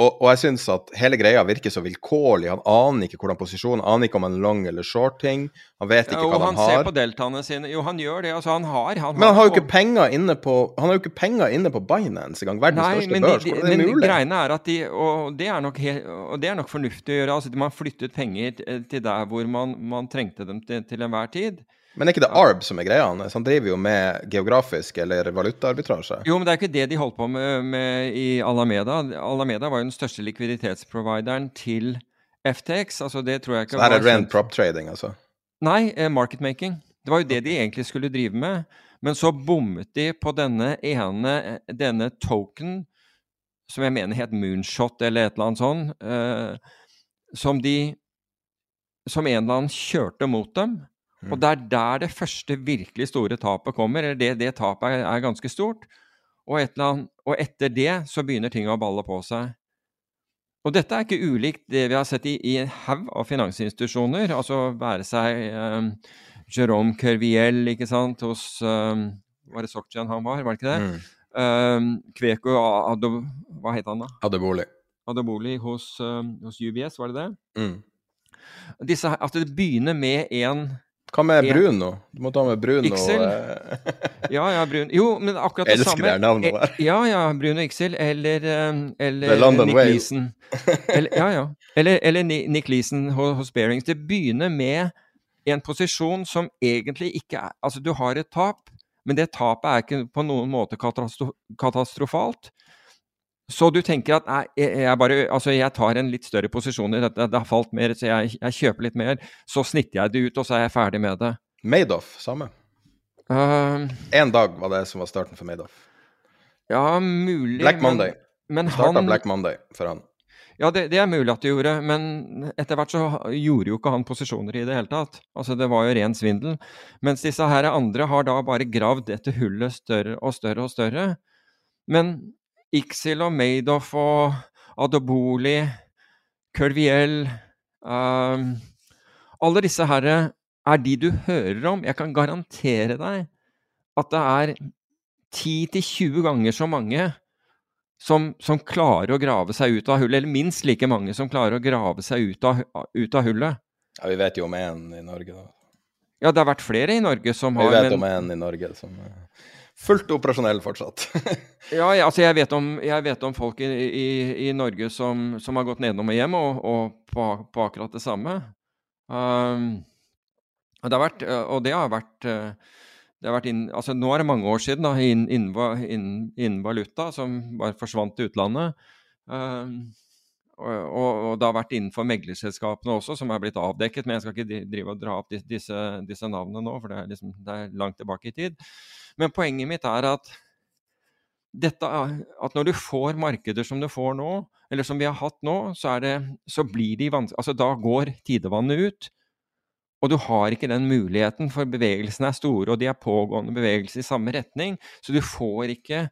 Og, og jeg syns at hele greia virker så vilkårlig. Han aner ikke hvordan posisjon, aner ikke om han er long eller short ting. Han vet ikke ja, hva han, han har. Jo, han ser på deltaene sine. Jo, han gjør det. Altså, han har han Men han har jo ikke penger inne på Han har jo ikke penger inne på Binance engang. Verdens Nei, største børs. Hvordan er det mulig? Men greiene er at de Og det er nok, helt, det er nok fornuftig å gjøre. Altså, man flyttet penger til der hvor man, man trengte dem til, til enhver tid. Men er ikke det ARB som er greia hans? Han driver jo med geografisk eller valutaarbitrasje. Jo, men det er ikke det de holdt på med, med, i Alameda. Alameda var jo den største likviditetsprovideren til FTX. Altså, det tror jeg ikke Så her er rent prop trading, altså? Nei, eh, market making. Det var jo det de egentlig skulle drive med. Men så bommet de på denne ene denne token, som jeg mener het Moonshot eller et eller annet sånt, eh, som de Som en eller annen kjørte mot dem. Og det er der det første virkelig store tapet kommer. eller Det, det tapet er, er ganske stort. Og, annet, og, etter det så begynner ting å balle på seg. Og dette er ikke ulikt det vi har sett i, i en haug av finansinstitusjoner. Altså være seg um, Jerome Kerviel ikke sant, hos um, Var det Sokjan han var, var det ikke det? Mm. Um, Kveko Ado, Hva het han da? Adeboli. Adeboli hos, hos UBS, var det det? Mm. Disse, altså det begynner med en hva med Bruno? Du må ta med Bruno. Ixel. ja, ja, Bruno. Jo, men akkurat det samme. Elsker det navnet der. Ja, ja, Bruno Ixel eller, eller London Nick Leeson. eller, ja, ja. Eller, eller Nick Leeson hos Bearings. Det begynner med en posisjon som egentlig ikke er Altså, du har et tap, men det tapet er ikke på noen måte katastrofalt. Så du tenker at nei, jeg, bare, altså jeg tar en litt større posisjon i dette, det har falt mer, så jeg, jeg, kjøper litt mer. Så snitter jeg det ut, og så er jeg ferdig med det. Madoff, samme. Én uh, dag var det som var starten for Madoff. Ja, mulig. Black Monday. Men, men Starta Black Monday for han. Ja, det, det, er mulig at det gjorde, men etter hvert så gjorde jo ikke han posisjoner i det hele tatt. Altså, det var jo ren svindel. Mens disse her andre har da bare gravd dette hullet større og større og større. Men Ixil og Madoff og Adoboli, Curviel um, Alle disse her er de du hører om. Jeg kan garantere deg at det er 10-20 ganger så mange som, som, klarer å grave seg ut av hullet, eller minst like mange som klarer å grave seg ut av, ut av hullet. Ja, Vi vet jo om én i Norge, da. Ja, det har vært flere i Norge som har Vi vet men... om én i Norge som fullt operasjonell fortsatt. (laughs) ja, jeg, altså jeg vet, om, jeg vet om, folk i, i, i Norge som, som, har gått nedom og hjem og, og på, på, akkurat det samme. Um, det vært, og det har vært, det har vært inn, altså Nå er det mange år siden innen inn, inn, valuta, som bare forsvant til utlandet. Um, og, og, det har vært innenfor meglerselskapene også, som er blitt avdekket. Men jeg skal ikke drive og dra opp disse, disse navnene nå, for det er, liksom, det er langt tilbake i tid. Men poenget mitt er at, dette, at når du får markeder som du får nå, eller som vi har hatt nå, så, det, så blir de vanskelig Altså da går tidevannet ut. Og du har ikke den muligheten, for bevegelsene er store, og de er pågående bevegelser i samme retning. Så du får ikke,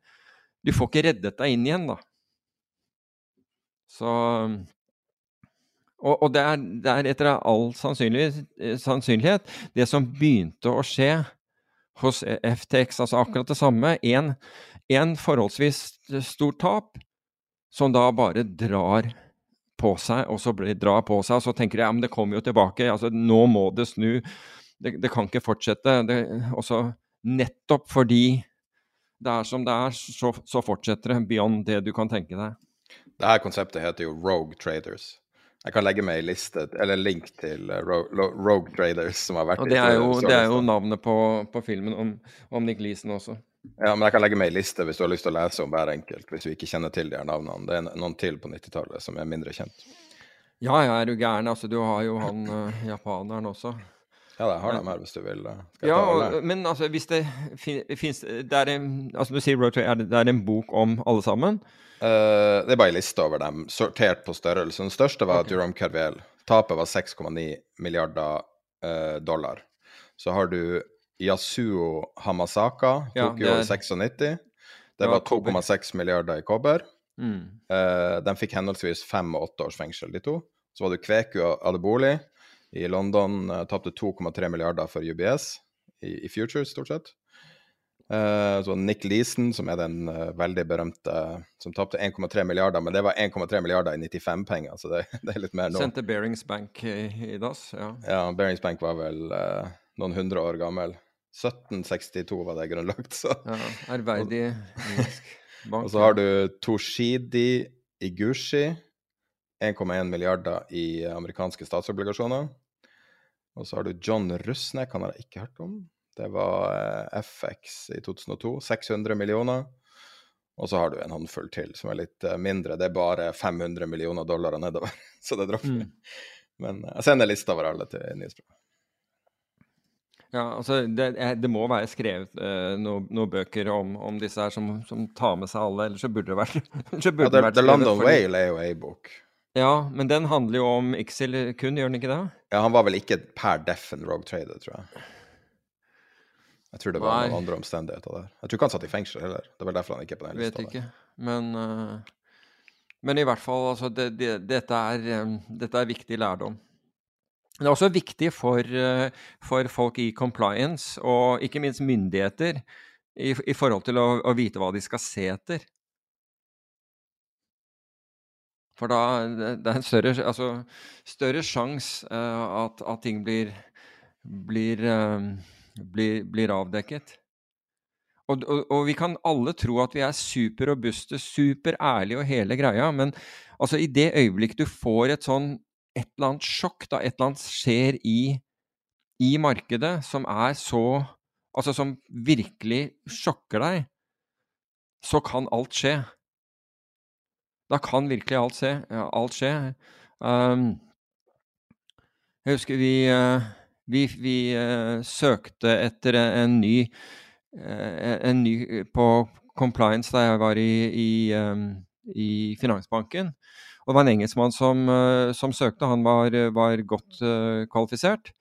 du får ikke reddet deg inn igjen, da. Så Og, og det, er, det, er, etter all sannsynlighet det som begynte å skje hos FTX, altså akkurat det samme. En forholdsvis stort tap, som da bare drar på seg, og så blir, drar på seg, og så tenker de ja, men det kommer jo tilbake, altså nå må det snu. Det, det kan ikke fortsette. Det, også nettopp fordi det er som det er, så, så fortsetter det beyond det du kan tenke deg. Det her konseptet heter jo Rogue Traders. Jeg kan legge meg i liste, eller link til uh, Rogue Traders som har vært og Det er jo, det er jo navnet på, på filmen om, om, Nick Leeson også. Ja, men jeg kan legge meg i liste hvis du har lyst til å lese om hver enkelt, hvis du ikke kjenner til de her navnene. Det er noen til på 90-tallet som er mindre kjent. Ja, ja, er du gæren. Altså, du har jo han uh, japaneren også. Ja, jeg har dem her hvis du vil. Eh, ja, og, men altså, hvis det fins Det er en Altså, du sier Rogue Traders, det er en bok om alle sammen? Uh, det er bare en liste over dem, sortert på størrelse. Den største var okay. Jerome Carvel. Tapet var 6,9 milliarder uh, dollar. Så har du Yasuo Hamasaka, tok jo 96. Det var 2,6 milliarder i kobber. Mm. Uh, de fikk henholdsvis fem og åtte års fengsel, de to. Så var det Kveku Adeboli i London, uh, tapte 2,3 milliarder for UBS i, i Futures, stort sett. Uh, så Nick Leeson, som er den uh, veldig berømte som tapte 1,3 milliarder, men det var 1,3 milliarder i 95-penger, så det, (laughs) det, er litt mer nå. Sendte Bearings Bank i, i dass, ja. Ja, Bearings Bank var vel uh, noen hundre år gammel. 1762 var det grunnlagt, så Ja, ærverdig (laughs) bank. Og så har du Toshidi Igushi, 1,1 milliarder i amerikanske statsobligasjoner. Og så har du John Rusnek, han har jeg ikke hørt om. Det var eh, FX i 2002, 600 millioner. Og så har du en håndfull til som er litt eh, mindre. Det er bare 500 millioner dollar nedover, (laughs) så det dropper. Mm. Men eh, jeg sender lista over alle til nyhetsbrevet. Ja, altså det, det må være skrevet uh, noen no bøker om, om, disse her som, som, tar med seg alle, ellers så burde det vært, (laughs) burde ja, det, vært The London fordi... Whale er jo ei bok. Ja, men den handler jo om Ixil kun, gjør den ikke det? Ja, han var vel ikke per deff en rogue trader, tror jeg. Jeg tror det var Nei. noen andre omstendigheter der. Jeg tror ikke han satt i fengsel heller. Det var derfor han ikke er på den lista. Vet ikke, men, uh, men i hvert fall, altså, det, det, dette, er, um, dette er viktig lærdom. Det er også viktig for, uh, for, folk i compliance, og ikke minst myndigheter, i, i forhold til å, å, vite hva de skal se etter. For da det er en større, altså, større sjanse uh, at, at, ting blir, blir uh, blir, blir avdekket. Og, og, og, vi kan alle tro at vi er superrobuste, superærlige og hele greia, men altså i det øyeblikk du får et sånn et eller annet sjokk, da et eller annet skjer i, i markedet som er så Altså som virkelig sjokker deg, så kan alt skje. Da kan virkelig alt, skje. ja, alt skje. Um, jeg husker vi uh, vi, vi uh, søkte etter en ny, uh, en ny på compliance da jeg var i, i, um, i Finansbanken. Og det var en engelskmann som, uh, som søkte. Han var, var godt kvalifisert.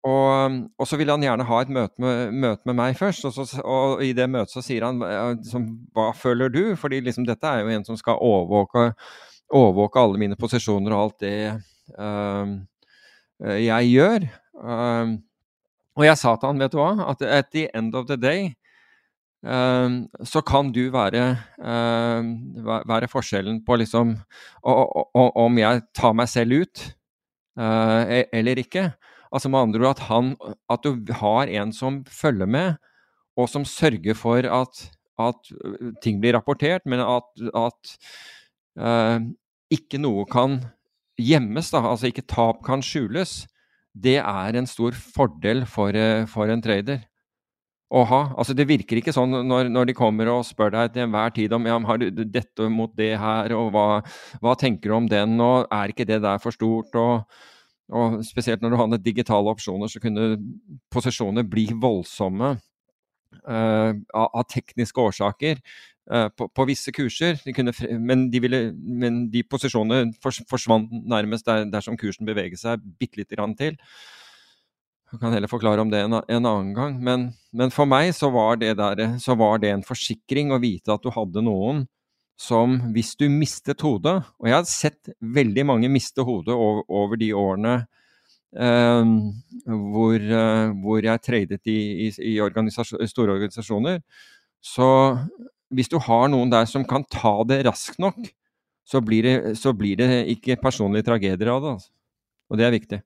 Og, og, så ville han gjerne ha et møte med, møte med meg først. Og, så, og, i det møtet så sier han liksom, hva føler du? Fordi liksom, dette er jo en som skal overvåke, overvåke alle mine posisjoner og alt det uh, jeg gjør. Um, og jeg sa til han, vet du hva, at at the end of the day um, så kan du være, um, være forskjellen på liksom om jeg tar meg selv ut uh, eller ikke. Altså med andre ord at, han, at du har en som følger med, og som sørger for at, at ting blir rapportert, men at, at uh, ikke noe kan gjemmes, da, altså ikke tap kan skjules det er en stor fordel for, eh, for en trader å ha. Altså, det virker ikke sånn når, når, de kommer og spør deg til enhver tid om ja, har du dette mot det her, og hva, hva, tenker du om den, og er ikke det der for stort? og, og Spesielt når du handler digitale opsjoner, så kunne posisjoner bli voldsomme uh, av, av, tekniske årsaker. Eh, på, på, visse kurser. De kunne, men, de ville, men, de posisjonene forsvant nærmest der, dersom kursen beveget seg bitte lite grann til. Jeg kan heller forklare om det en, en annen gang. Men, men, for meg så var, der, så var, det en forsikring å vite at du hadde noen som, hvis du mistet hodet Og jeg har sett veldig mange miste hodet over, over de årene eh, hvor, eh, hvor, jeg tradet i, i, i organisasjon, store organisasjoner. Så hvis du har noen der som kan ta det raskt nok, så blir det, så blir det ikke personlige tragedier av det. Altså. Og det er viktig.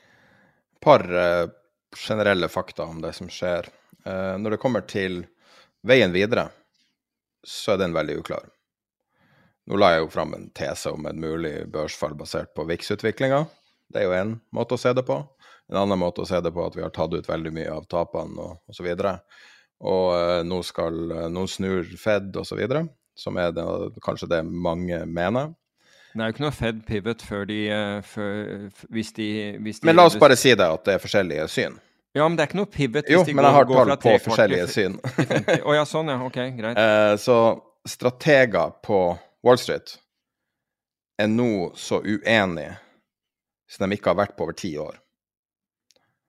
Et par uh, generelle fakta om det som skjer. Uh, når det kommer til veien videre, så er den veldig uklar. Nå la jeg jo fram en tese om et mulig børsfall basert på VIX-utviklinga. Det er jo én måte å se det på. En annen måte å se det på at vi har tatt ut veldig mye av tapene og osv. Og uh, nå skal uh, nå snur Fed osv., som er det, kanskje det mange mener. Det er jo ikke noe Fed pivot før de, uh, før, hvis, de, hvis de Men la oss bare si det, at det er forskjellige syn. Ja, men det er ikke noe pivot hvis jo, de går, men jeg har tall på forskjellige syn. (laughs) Å oh, ja, sånn ja. Ok, greit. (laughs) så strateger på Wall Street er nå så uenige som de ikke har vært på over ti år.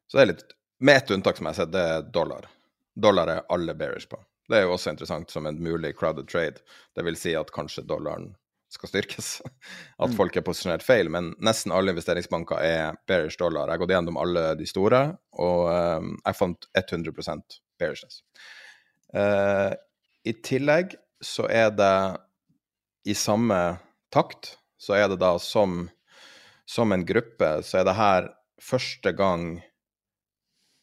Så det er litt Med ett unntak, som jeg har sett, det er dollar dollar er alle bearish på. Det er jo også interessant som en mulig crowded trade. Det vil si at kanskje dollaren skal styrkes. (laughs) At mm. folk er posisjonert feil. Men nesten alle investeringsbanker er bearish dollar. Jeg har gått gjennom alle de store, og um, jeg fant 100 bearishness. Uh, I tillegg så er det i samme takt, så er det da som, som en gruppe, så er det her første gang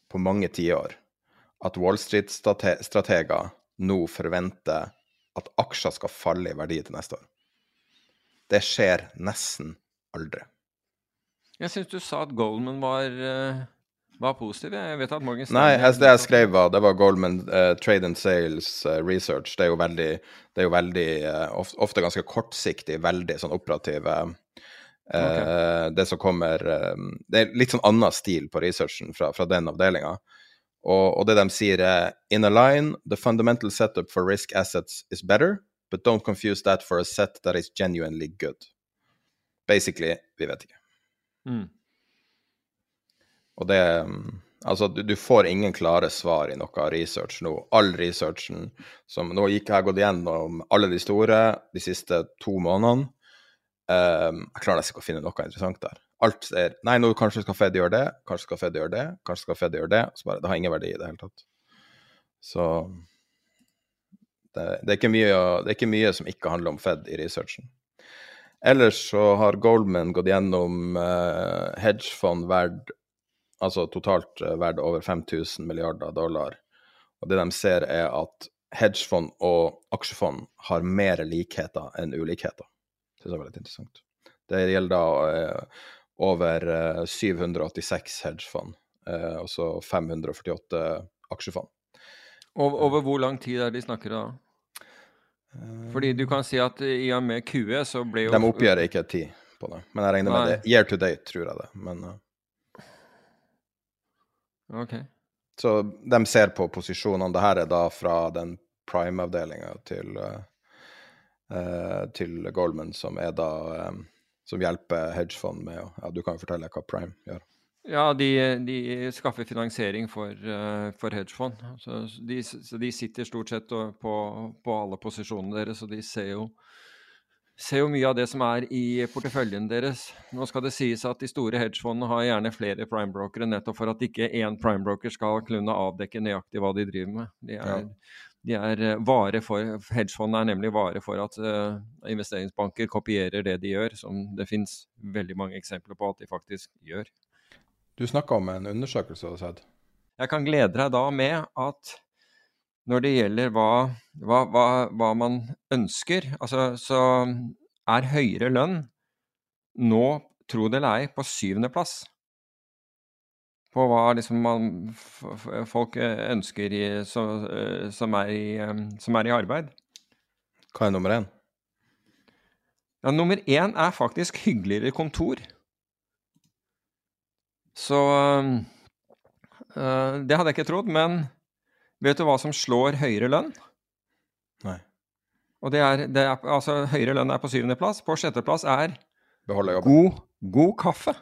på mange tiår at Wall Street-strateger nå forventer at aksjer skal falle i verdi til neste år. Det skjer nesten aldri. Jeg syns du sa at Goldman var, uh, var positiv. Jeg vet at Morgan Nei, det jeg skrev var, det var Goldman uh, Trade and Sales uh, Research. Det er jo veldig, det er jo veldig ofte ganske kortsiktig, veldig sånn operative okay. det som kommer eh, Det er litt sånn annen stil på researchen fra, fra den avdelinga. Og, og, det de sier, er In a line, the fundamental setup for risk assets is better, but don't confuse that for a set that is genuinely good. Basically, vi vet ikke. Mm. Og det Altså, du, du, får ingen klare svar i noe research nå. All researchen som Nå gikk jeg gått gjennom alle de store de siste to månedene. Um, jeg klarer nesten ikke å finne noe interessant der. Alt er Nei, nå kanskje skal Fed gjøre det, kanskje skal Fed gjøre det, kanskje skal Fed gjøre det. Så bare, det har ingen verdi i det hele tatt. Så det, det, er mye, det, er ikke mye, som ikke handler om Fed i researchen. Ellers så har Goldman gått gjennom eh, hedgefond verdt altså totalt uh, verdt over 5000 milliarder dollar. Og det de ser, er at hedgefond og aksjefond har mer likheter enn ulikheter. Det synes jeg var litt interessant. Det gjelder da uh, over 786 hedgefond, og så 548 aksjefond. Over, over hvor lang tid er det de snakker da? Fordi du kan si at i og med QE så ble jo De oppgir ikke tid på det, men jeg regner med Nei. det. Year to date, tror jeg det. Men uh... OK. Så de ser på posisjonene. Det her er da fra den prime-avdelinga til, til Goldman, som er da Som hjelper hedgefond med å Ja, du kan jo fortelle hva prime gjør. Ja, de, de, skaffer finansiering for, uh, for hedgefond. Så de, så de, sitter stort sett på, på, alle posisjonene deres, og de ser jo, ser jo, mye av det som er i porteføljen deres. Nå skal det sies at de store hedgefondene har gjerne flere primebrokere, nettopp for at ikke én primebroker skal kunne avdekke nøyaktig hva de driver med. De er, ja. De er eh, vare for, Hedgefondet er nemlig vare for at uh, investeringsbanker kopierer det de gjør, som det finnes veldig mange eksempler på at de faktisk gjør. Du snakka om en undersøkelse du har sett. Jeg kan glede deg da med at når det gjelder hva, hva, hva, hva man ønsker, altså, så er høyere lønn nå, tro det eller ei, på syvendeplass. På hva liksom man, folk ønsker i, så, som, er i, som er i arbeid. Hva er nummer én? Ja, nummer én er faktisk hyggeligere kontor. Så øh, det hadde jeg ikke trodd. Men vet du hva som slår høyere lønn? Nei. Og det er, det er altså høyere lønn er på syvendeplass. På sjetteplass er god, god kaffe.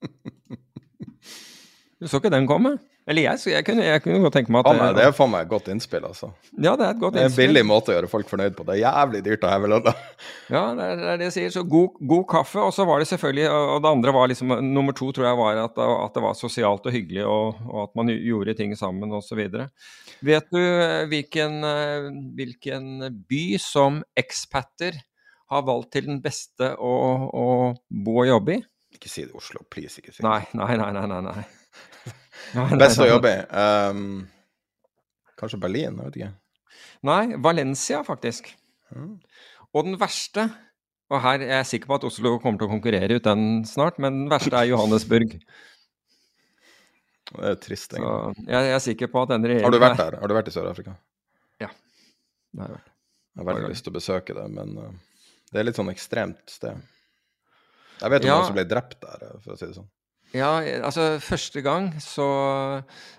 (laughs) du så ikke den komme? Eller jeg, jeg, kunne, jeg kunne godt tenke meg at det, det er faen meg et godt innspill, altså. Ja, Det er et godt innspill. Det er en billig måte å gjøre folk fornøyd på. Det er jævlig dyrt å heve lønna. (laughs) Ja, det er, det jeg sier. Så god, god, kaffe. Og så var det selvfølgelig Og det andre var liksom Nummer to tror jeg var at, at det var sosialt og hyggelig, og, og at man gjorde ting sammen osv. Vet du eh, hvilken, eh, hvilken by som ekspatter har valgt til den beste å, å bo og jobbe i? Ikke si det Oslo, please. Ikke si det. Nei, nei, nei. nei, nei. Best å jobbe i? Um, kanskje Berlin? Jeg vet ikke. Nei, Valencia, faktisk. Mm. Og den verste Og her er jeg sikker på at Oslo kommer til å konkurrere ut den snart, men den verste er Johannesburg. Det er trist, egentlig. Så jeg er sikker på at den regjeringen Har du vært der? Har du vært i Sør-Afrika? Ja. Det har jeg vært. Jeg har veldig lyst til å besøke det, men uh, det er litt sånn ekstremt sted. Jeg vet om ja. noen som ble drept der, for å si det sånn. Ja, altså første gang så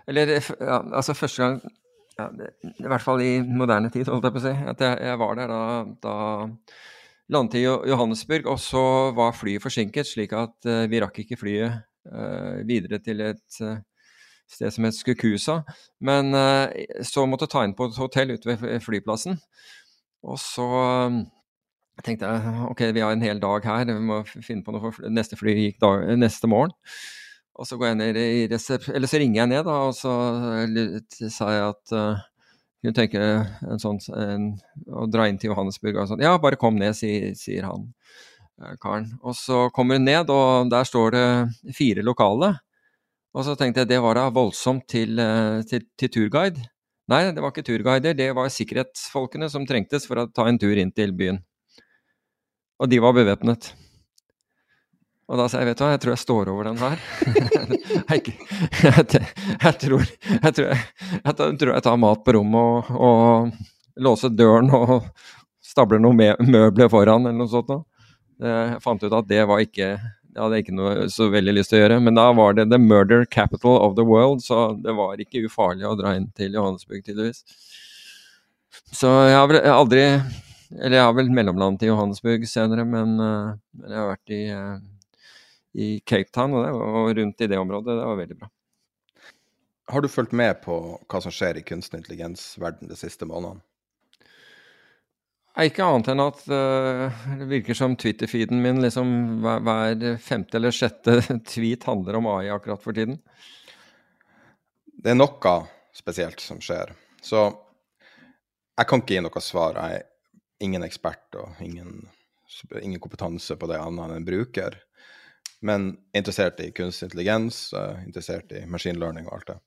Eller ja, altså første gang ja, I hvert fall i moderne tid, holdt jeg på å si. At jeg, jeg var der da, da landet i Johannesburg, og så var flyet forsinket, slik at uh, vi rakk ikke flyet uh, videre til et uh, sted som het Skukusa. Men så måtte jeg ta inn på et hotell ute ved flyplassen. Og så jeg tenkte ok, vi har en hel dag her, vi må finne på noe for neste fly gikk dag, neste morgen. Og så går jeg ned i resep... Eller så ringer jeg ned, da, og så sa jeg at uh, kunne tenke en sånn en, å dra inn til Johannesburg og sånn. Ja, bare kom ned, sier, sier han uh, karen. Og så kommer hun ned, og der står det fire lokale. Og så tenkte jeg det var da voldsomt til, uh, til, til turguide. Nei, det var ikke turguider, det var sikkerhetsfolkene som trengtes for å ta en tur inn til byen. Og de var bevæpnet. Og da sa jeg, vet du hva, jeg tror jeg står over den her. (laughs) jeg, jeg, jeg, tror, jeg, jeg, tror jeg tar mat på rommet og, og låser døren og stabler noen møbler foran eller noe sånt. Jeg fant ut at det var ikke det hadde jeg ikke noe så veldig lyst til å gjøre. Men da var det the murder capital of the world, så det var ikke ufarlig å dra inn til Johannesburg, tydeligvis. Så jeg har aldri Eller jeg har vel mellomlandet i Johannesburg senere, men, uh, men, jeg har vært i, uh, i Cape Town og, det, og rundt i det området. Det var veldig bra. Har du fulgt med på hva som skjer i kunstig intelligens-verden de siste månedene? Ikke annet enn at uh, det virker som Twitter-feeden min liksom hver, hver, femte eller sjette (laughs) tweet handler om AI akkurat for tiden. Det er noe spesielt som skjer. Så jeg kan ikke gi noe svar. Jeg ingen ekspert og ingen, ingen kompetanse på det annet enn en bruker. Men interessert i kunstig intelligens, uh, interessert i machine learning og alt det.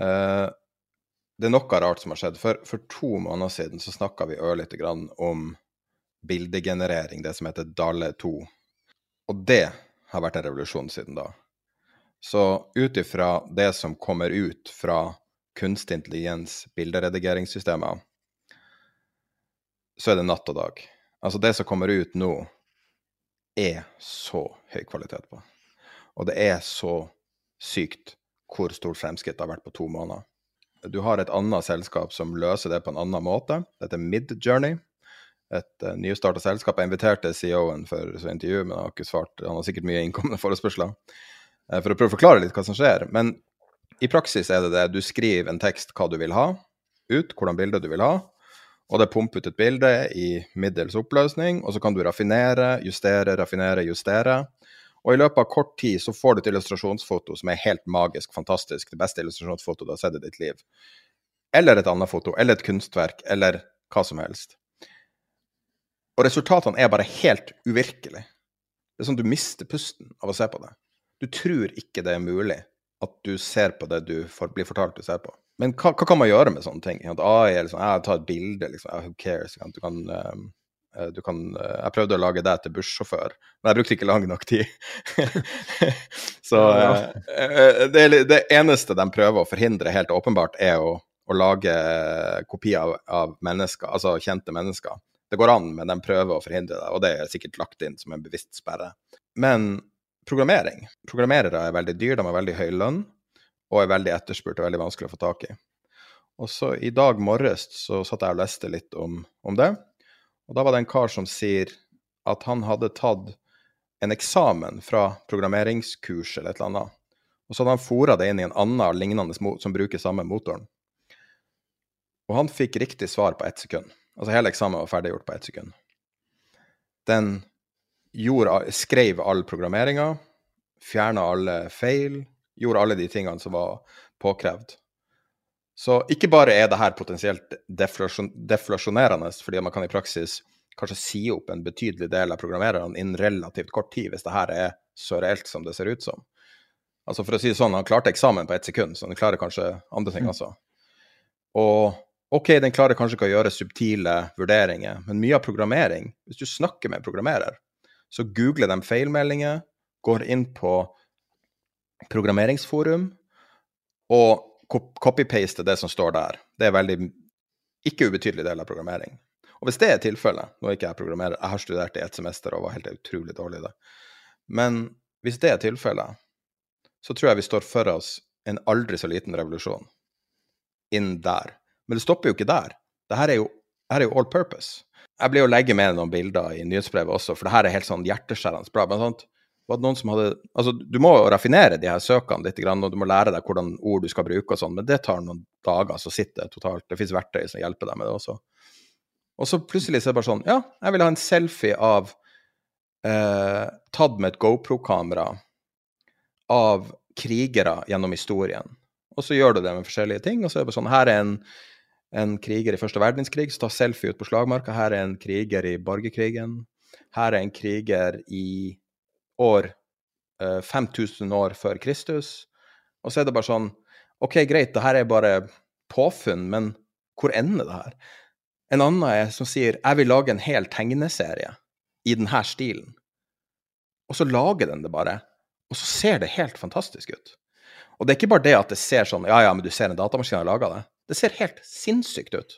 Uh, det er noe rart som har skjedd. For, for to måneder siden så snakka vi ørlite grann om bildegenerering, det som heter Dale 2. Og det har vært en revolusjon siden da. Så ut ifra det som kommer ut fra kunstig intelligens bilderedigeringssystemer, så er det natt og dag. Altså, det som kommer ut nå, er så høy kvalitet på. Og det er så sykt hvor stort fremskritt det har vært på to måneder. Du har et annet selskap som løser det på en annen måte. Dette er Midjourney. Et uh, nystarta selskap. Jeg inviterte CEO-en for intervju, men han har ikke svart. Han har sikkert mye innkommende forespørsler. Uh, for å prøve å forklare litt hva som skjer. Men i praksis er det det. Du skriver en tekst hva du vil ha ut, hvordan bilde du vil ha. Og det pumper ut et bilde i middels oppløsning, og så kan du raffinere, justere, raffinere, justere. Og i løpet av kort tid så får du et illustrasjonsfoto som er helt magisk, fantastisk. Det beste illustrasjonsfotoet du har sett i ditt liv. Eller et annet foto, eller et kunstverk, eller hva som helst. Og resultatene er bare helt uvirkelige. Det er sånn du mister pusten av å se på det. Du tror ikke det er mulig at du ser på det du får, blir fortalt du ser på. Men hva, hva, kan man gjøre med sånne ting? At AI er liksom, jeg tar et bilde, liksom, who cares? Du kan, um, du kan, uh, jeg prøvde å lage deg til bussjåfør, men jeg brukte ikke lang nok tid. (laughs) så uh, det, det, eneste de prøver å forhindre, helt åpenbart, er å, å lage kopier av, av, mennesker, altså kjente mennesker. Det går an, men de prøver å forhindre det, og det er sikkert lagt inn som en bevisst sperre. Men programmering Programmerere er veldig dyr, de har veldig høy lønn og er veldig etterspurt og veldig vanskelig å få tak i. Og så I dag morges så satt jeg og leste litt om, om, det, og da var det en kar som sier at han hadde tatt en eksamen fra programmeringskurs eller et eller annet, og så hadde han fora det inn i en annen lignende som bruker samme motoren. Og han fikk riktig svar på ett sekund. Altså hele eksamen var ferdiggjort på ett sekund. Den gjorde, skrev all programmeringa, fjerna alle feil, gjorde alle de tingene som var påkrevd. Så ikke bare er det her potensielt deflasjonerende, fordi man kan i praksis kanskje si opp en betydelig del av programmererne innen relativt kort tid, hvis det her er så reelt som det ser ut som. Altså For å si det sånn, han klarte eksamen på ett sekund, så han klarer kanskje andre ting mm. også. Og OK, den klarer kanskje ikke å gjøre subtile vurderinger, men mye av programmering, hvis du snakker med en programmerer, så googler de feilmeldinger, går inn på programmeringsforum og copy-paste det som står der. Det er veldig ikke ubetydelig del av programmering. Og hvis det er tilfellet, nå er ikke jeg programmerer, jeg har studert i ett semester og var helt utrolig dårlig i det, men hvis det er tilfellet, så tror jeg vi står for oss en aldri så liten revolusjon inn der. Men det stopper jo ikke der. Dette er jo, dette er jo all purpose. Jeg blir å legge med noen bilder i nyhetsbrevet også, for det her er helt sånn hjerteskjærende bra. Men sånt, var det noen som hadde Altså, du må raffinere de her søkene litt, og du må lære deg hvordan ord du skal bruke og sånn, men det tar noen dager, så sitter det totalt. Det fins verktøy som hjelper deg med det også. Og så plutselig så er det bare sånn Ja, jeg vil ha en selfie av eh, Tatt med et GoPro-kamera av krigere gjennom historien. Og så gjør du det med forskjellige ting, og så er det bare sånn Her er en, en kriger i første verdenskrig som tar selfie ut på slagmarka. Her er en kriger i borgerkrigen. Her er en kriger i år 5000 eh, år før Kristus. Og så er det bare sånn OK, greit, det her er bare påfunn, men hvor ender det her? En annen er som sier jeg vil lage en hel tegneserie i denne stilen. Og så lager den det bare. Og så ser det helt fantastisk ut. Og det er ikke bare det at det ser sånn Ja, ja, men du ser en datamaskin har laga det. Det ser helt sinnssykt ut.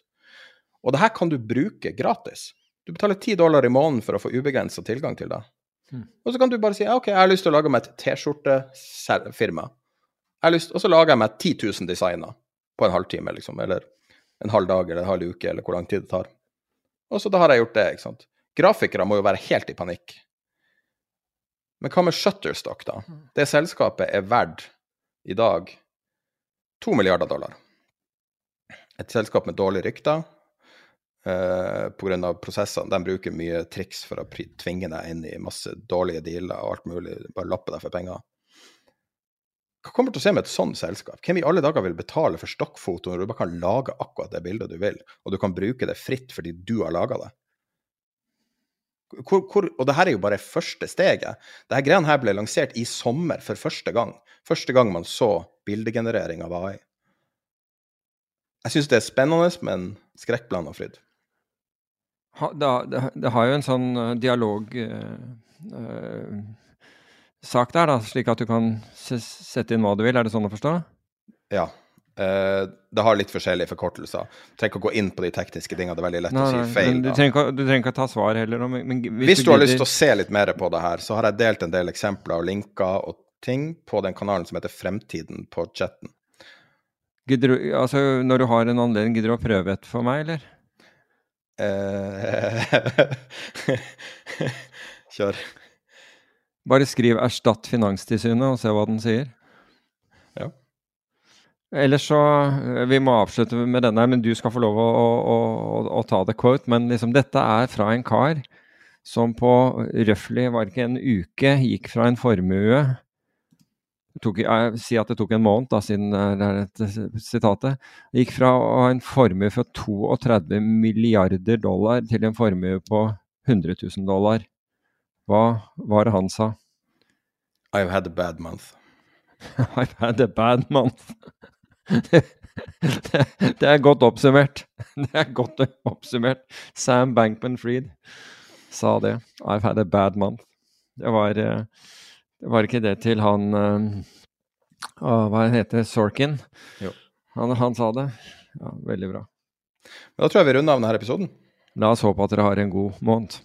Og det her kan du bruke gratis. Du betaler ti dollar i måneden for å få ubegrensa tilgang til det. Og så kan du bare si OK, jeg har lyst til å lage meg et T-skjortefirma. Og så lager jeg meg 10 000 designer på en halvtime, liksom. Eller en halv dag eller en halv uke, eller hvor lang tid det tar. Og så da har jeg gjort det, ikke sant. Grafikere må jo være helt i panikk. Men hva med Shutterstock, da? Det selskapet er verdt i dag to milliarder dollar. Et selskap med dårlige rykter eh, pga. prosessene. De bruker mye triks for å tvinge deg inn i masse dårlige dealer og alt mulig. Bare lappe deg for penger. Hva kommer til å skje med et sånt selskap? Hvem i alle dager vil betale for stokkfoto når du bare kan lage akkurat det bildet du vil, og du kan bruke det fritt fordi du har laga det? Hvor, hvor, og det her er jo bare første steget. Dette greiene her ble lansert i sommer for første gang. Første gang man så bildegenerering av AI. Jeg syns det er spennende, men skrekkblanda fryd. Det, det, har jo en sånn dialogsak dialog eh, eh, der, da, slik at du kan sette inn hva du vil. Er det sånn å forstå? Ja. Eh, det har litt forskjellige forkortelser. Du Trenger ikke å gå inn på de tekniske tingene, det er veldig lett Nei, å nei, si feil. du, trenger du trenger ikke å ta svar heller. Men, men Hvis du har lyst til å se litt mer på det her, så har jeg delt en del eksempler og linker og ting på den kanalen som heter Fremtiden på chatten. gidder du, altså, Når du har en anledning, gidder du å prøve et for meg, eller? Eh, (laughs) Kjør. Bare skriv 'erstatt Finanstilsynet' og se hva den sier. Ja. Ellers så eh, Vi må avslutte med denne, men du skal få lov å, å, å, å ta the quote. Men liksom, dette er fra en kar som på røftlig, var det ikke en uke, gikk fra en formue det tok, Jeg Si at det tok en måned, da, siden det er dette sitatet. Gikk fra å ha en formue for 32 milliarder dollar til en formue på 100 000 dollar. Hva var det han sa? I've had a bad month. (laughs) I've had a bad month. (laughs) det, det, det er godt oppsummert. (laughs) Det er godt oppsummert. Sam Bankman-Fried sa det. I've had a bad month. Det var, eh, det var ikke det til han å, Hva heter? Sorkin? Jo. Han, han sa det. Ja, veldig bra. Men da tror jeg vi runder av denne episoden. La oss håpe at dere har en god måned.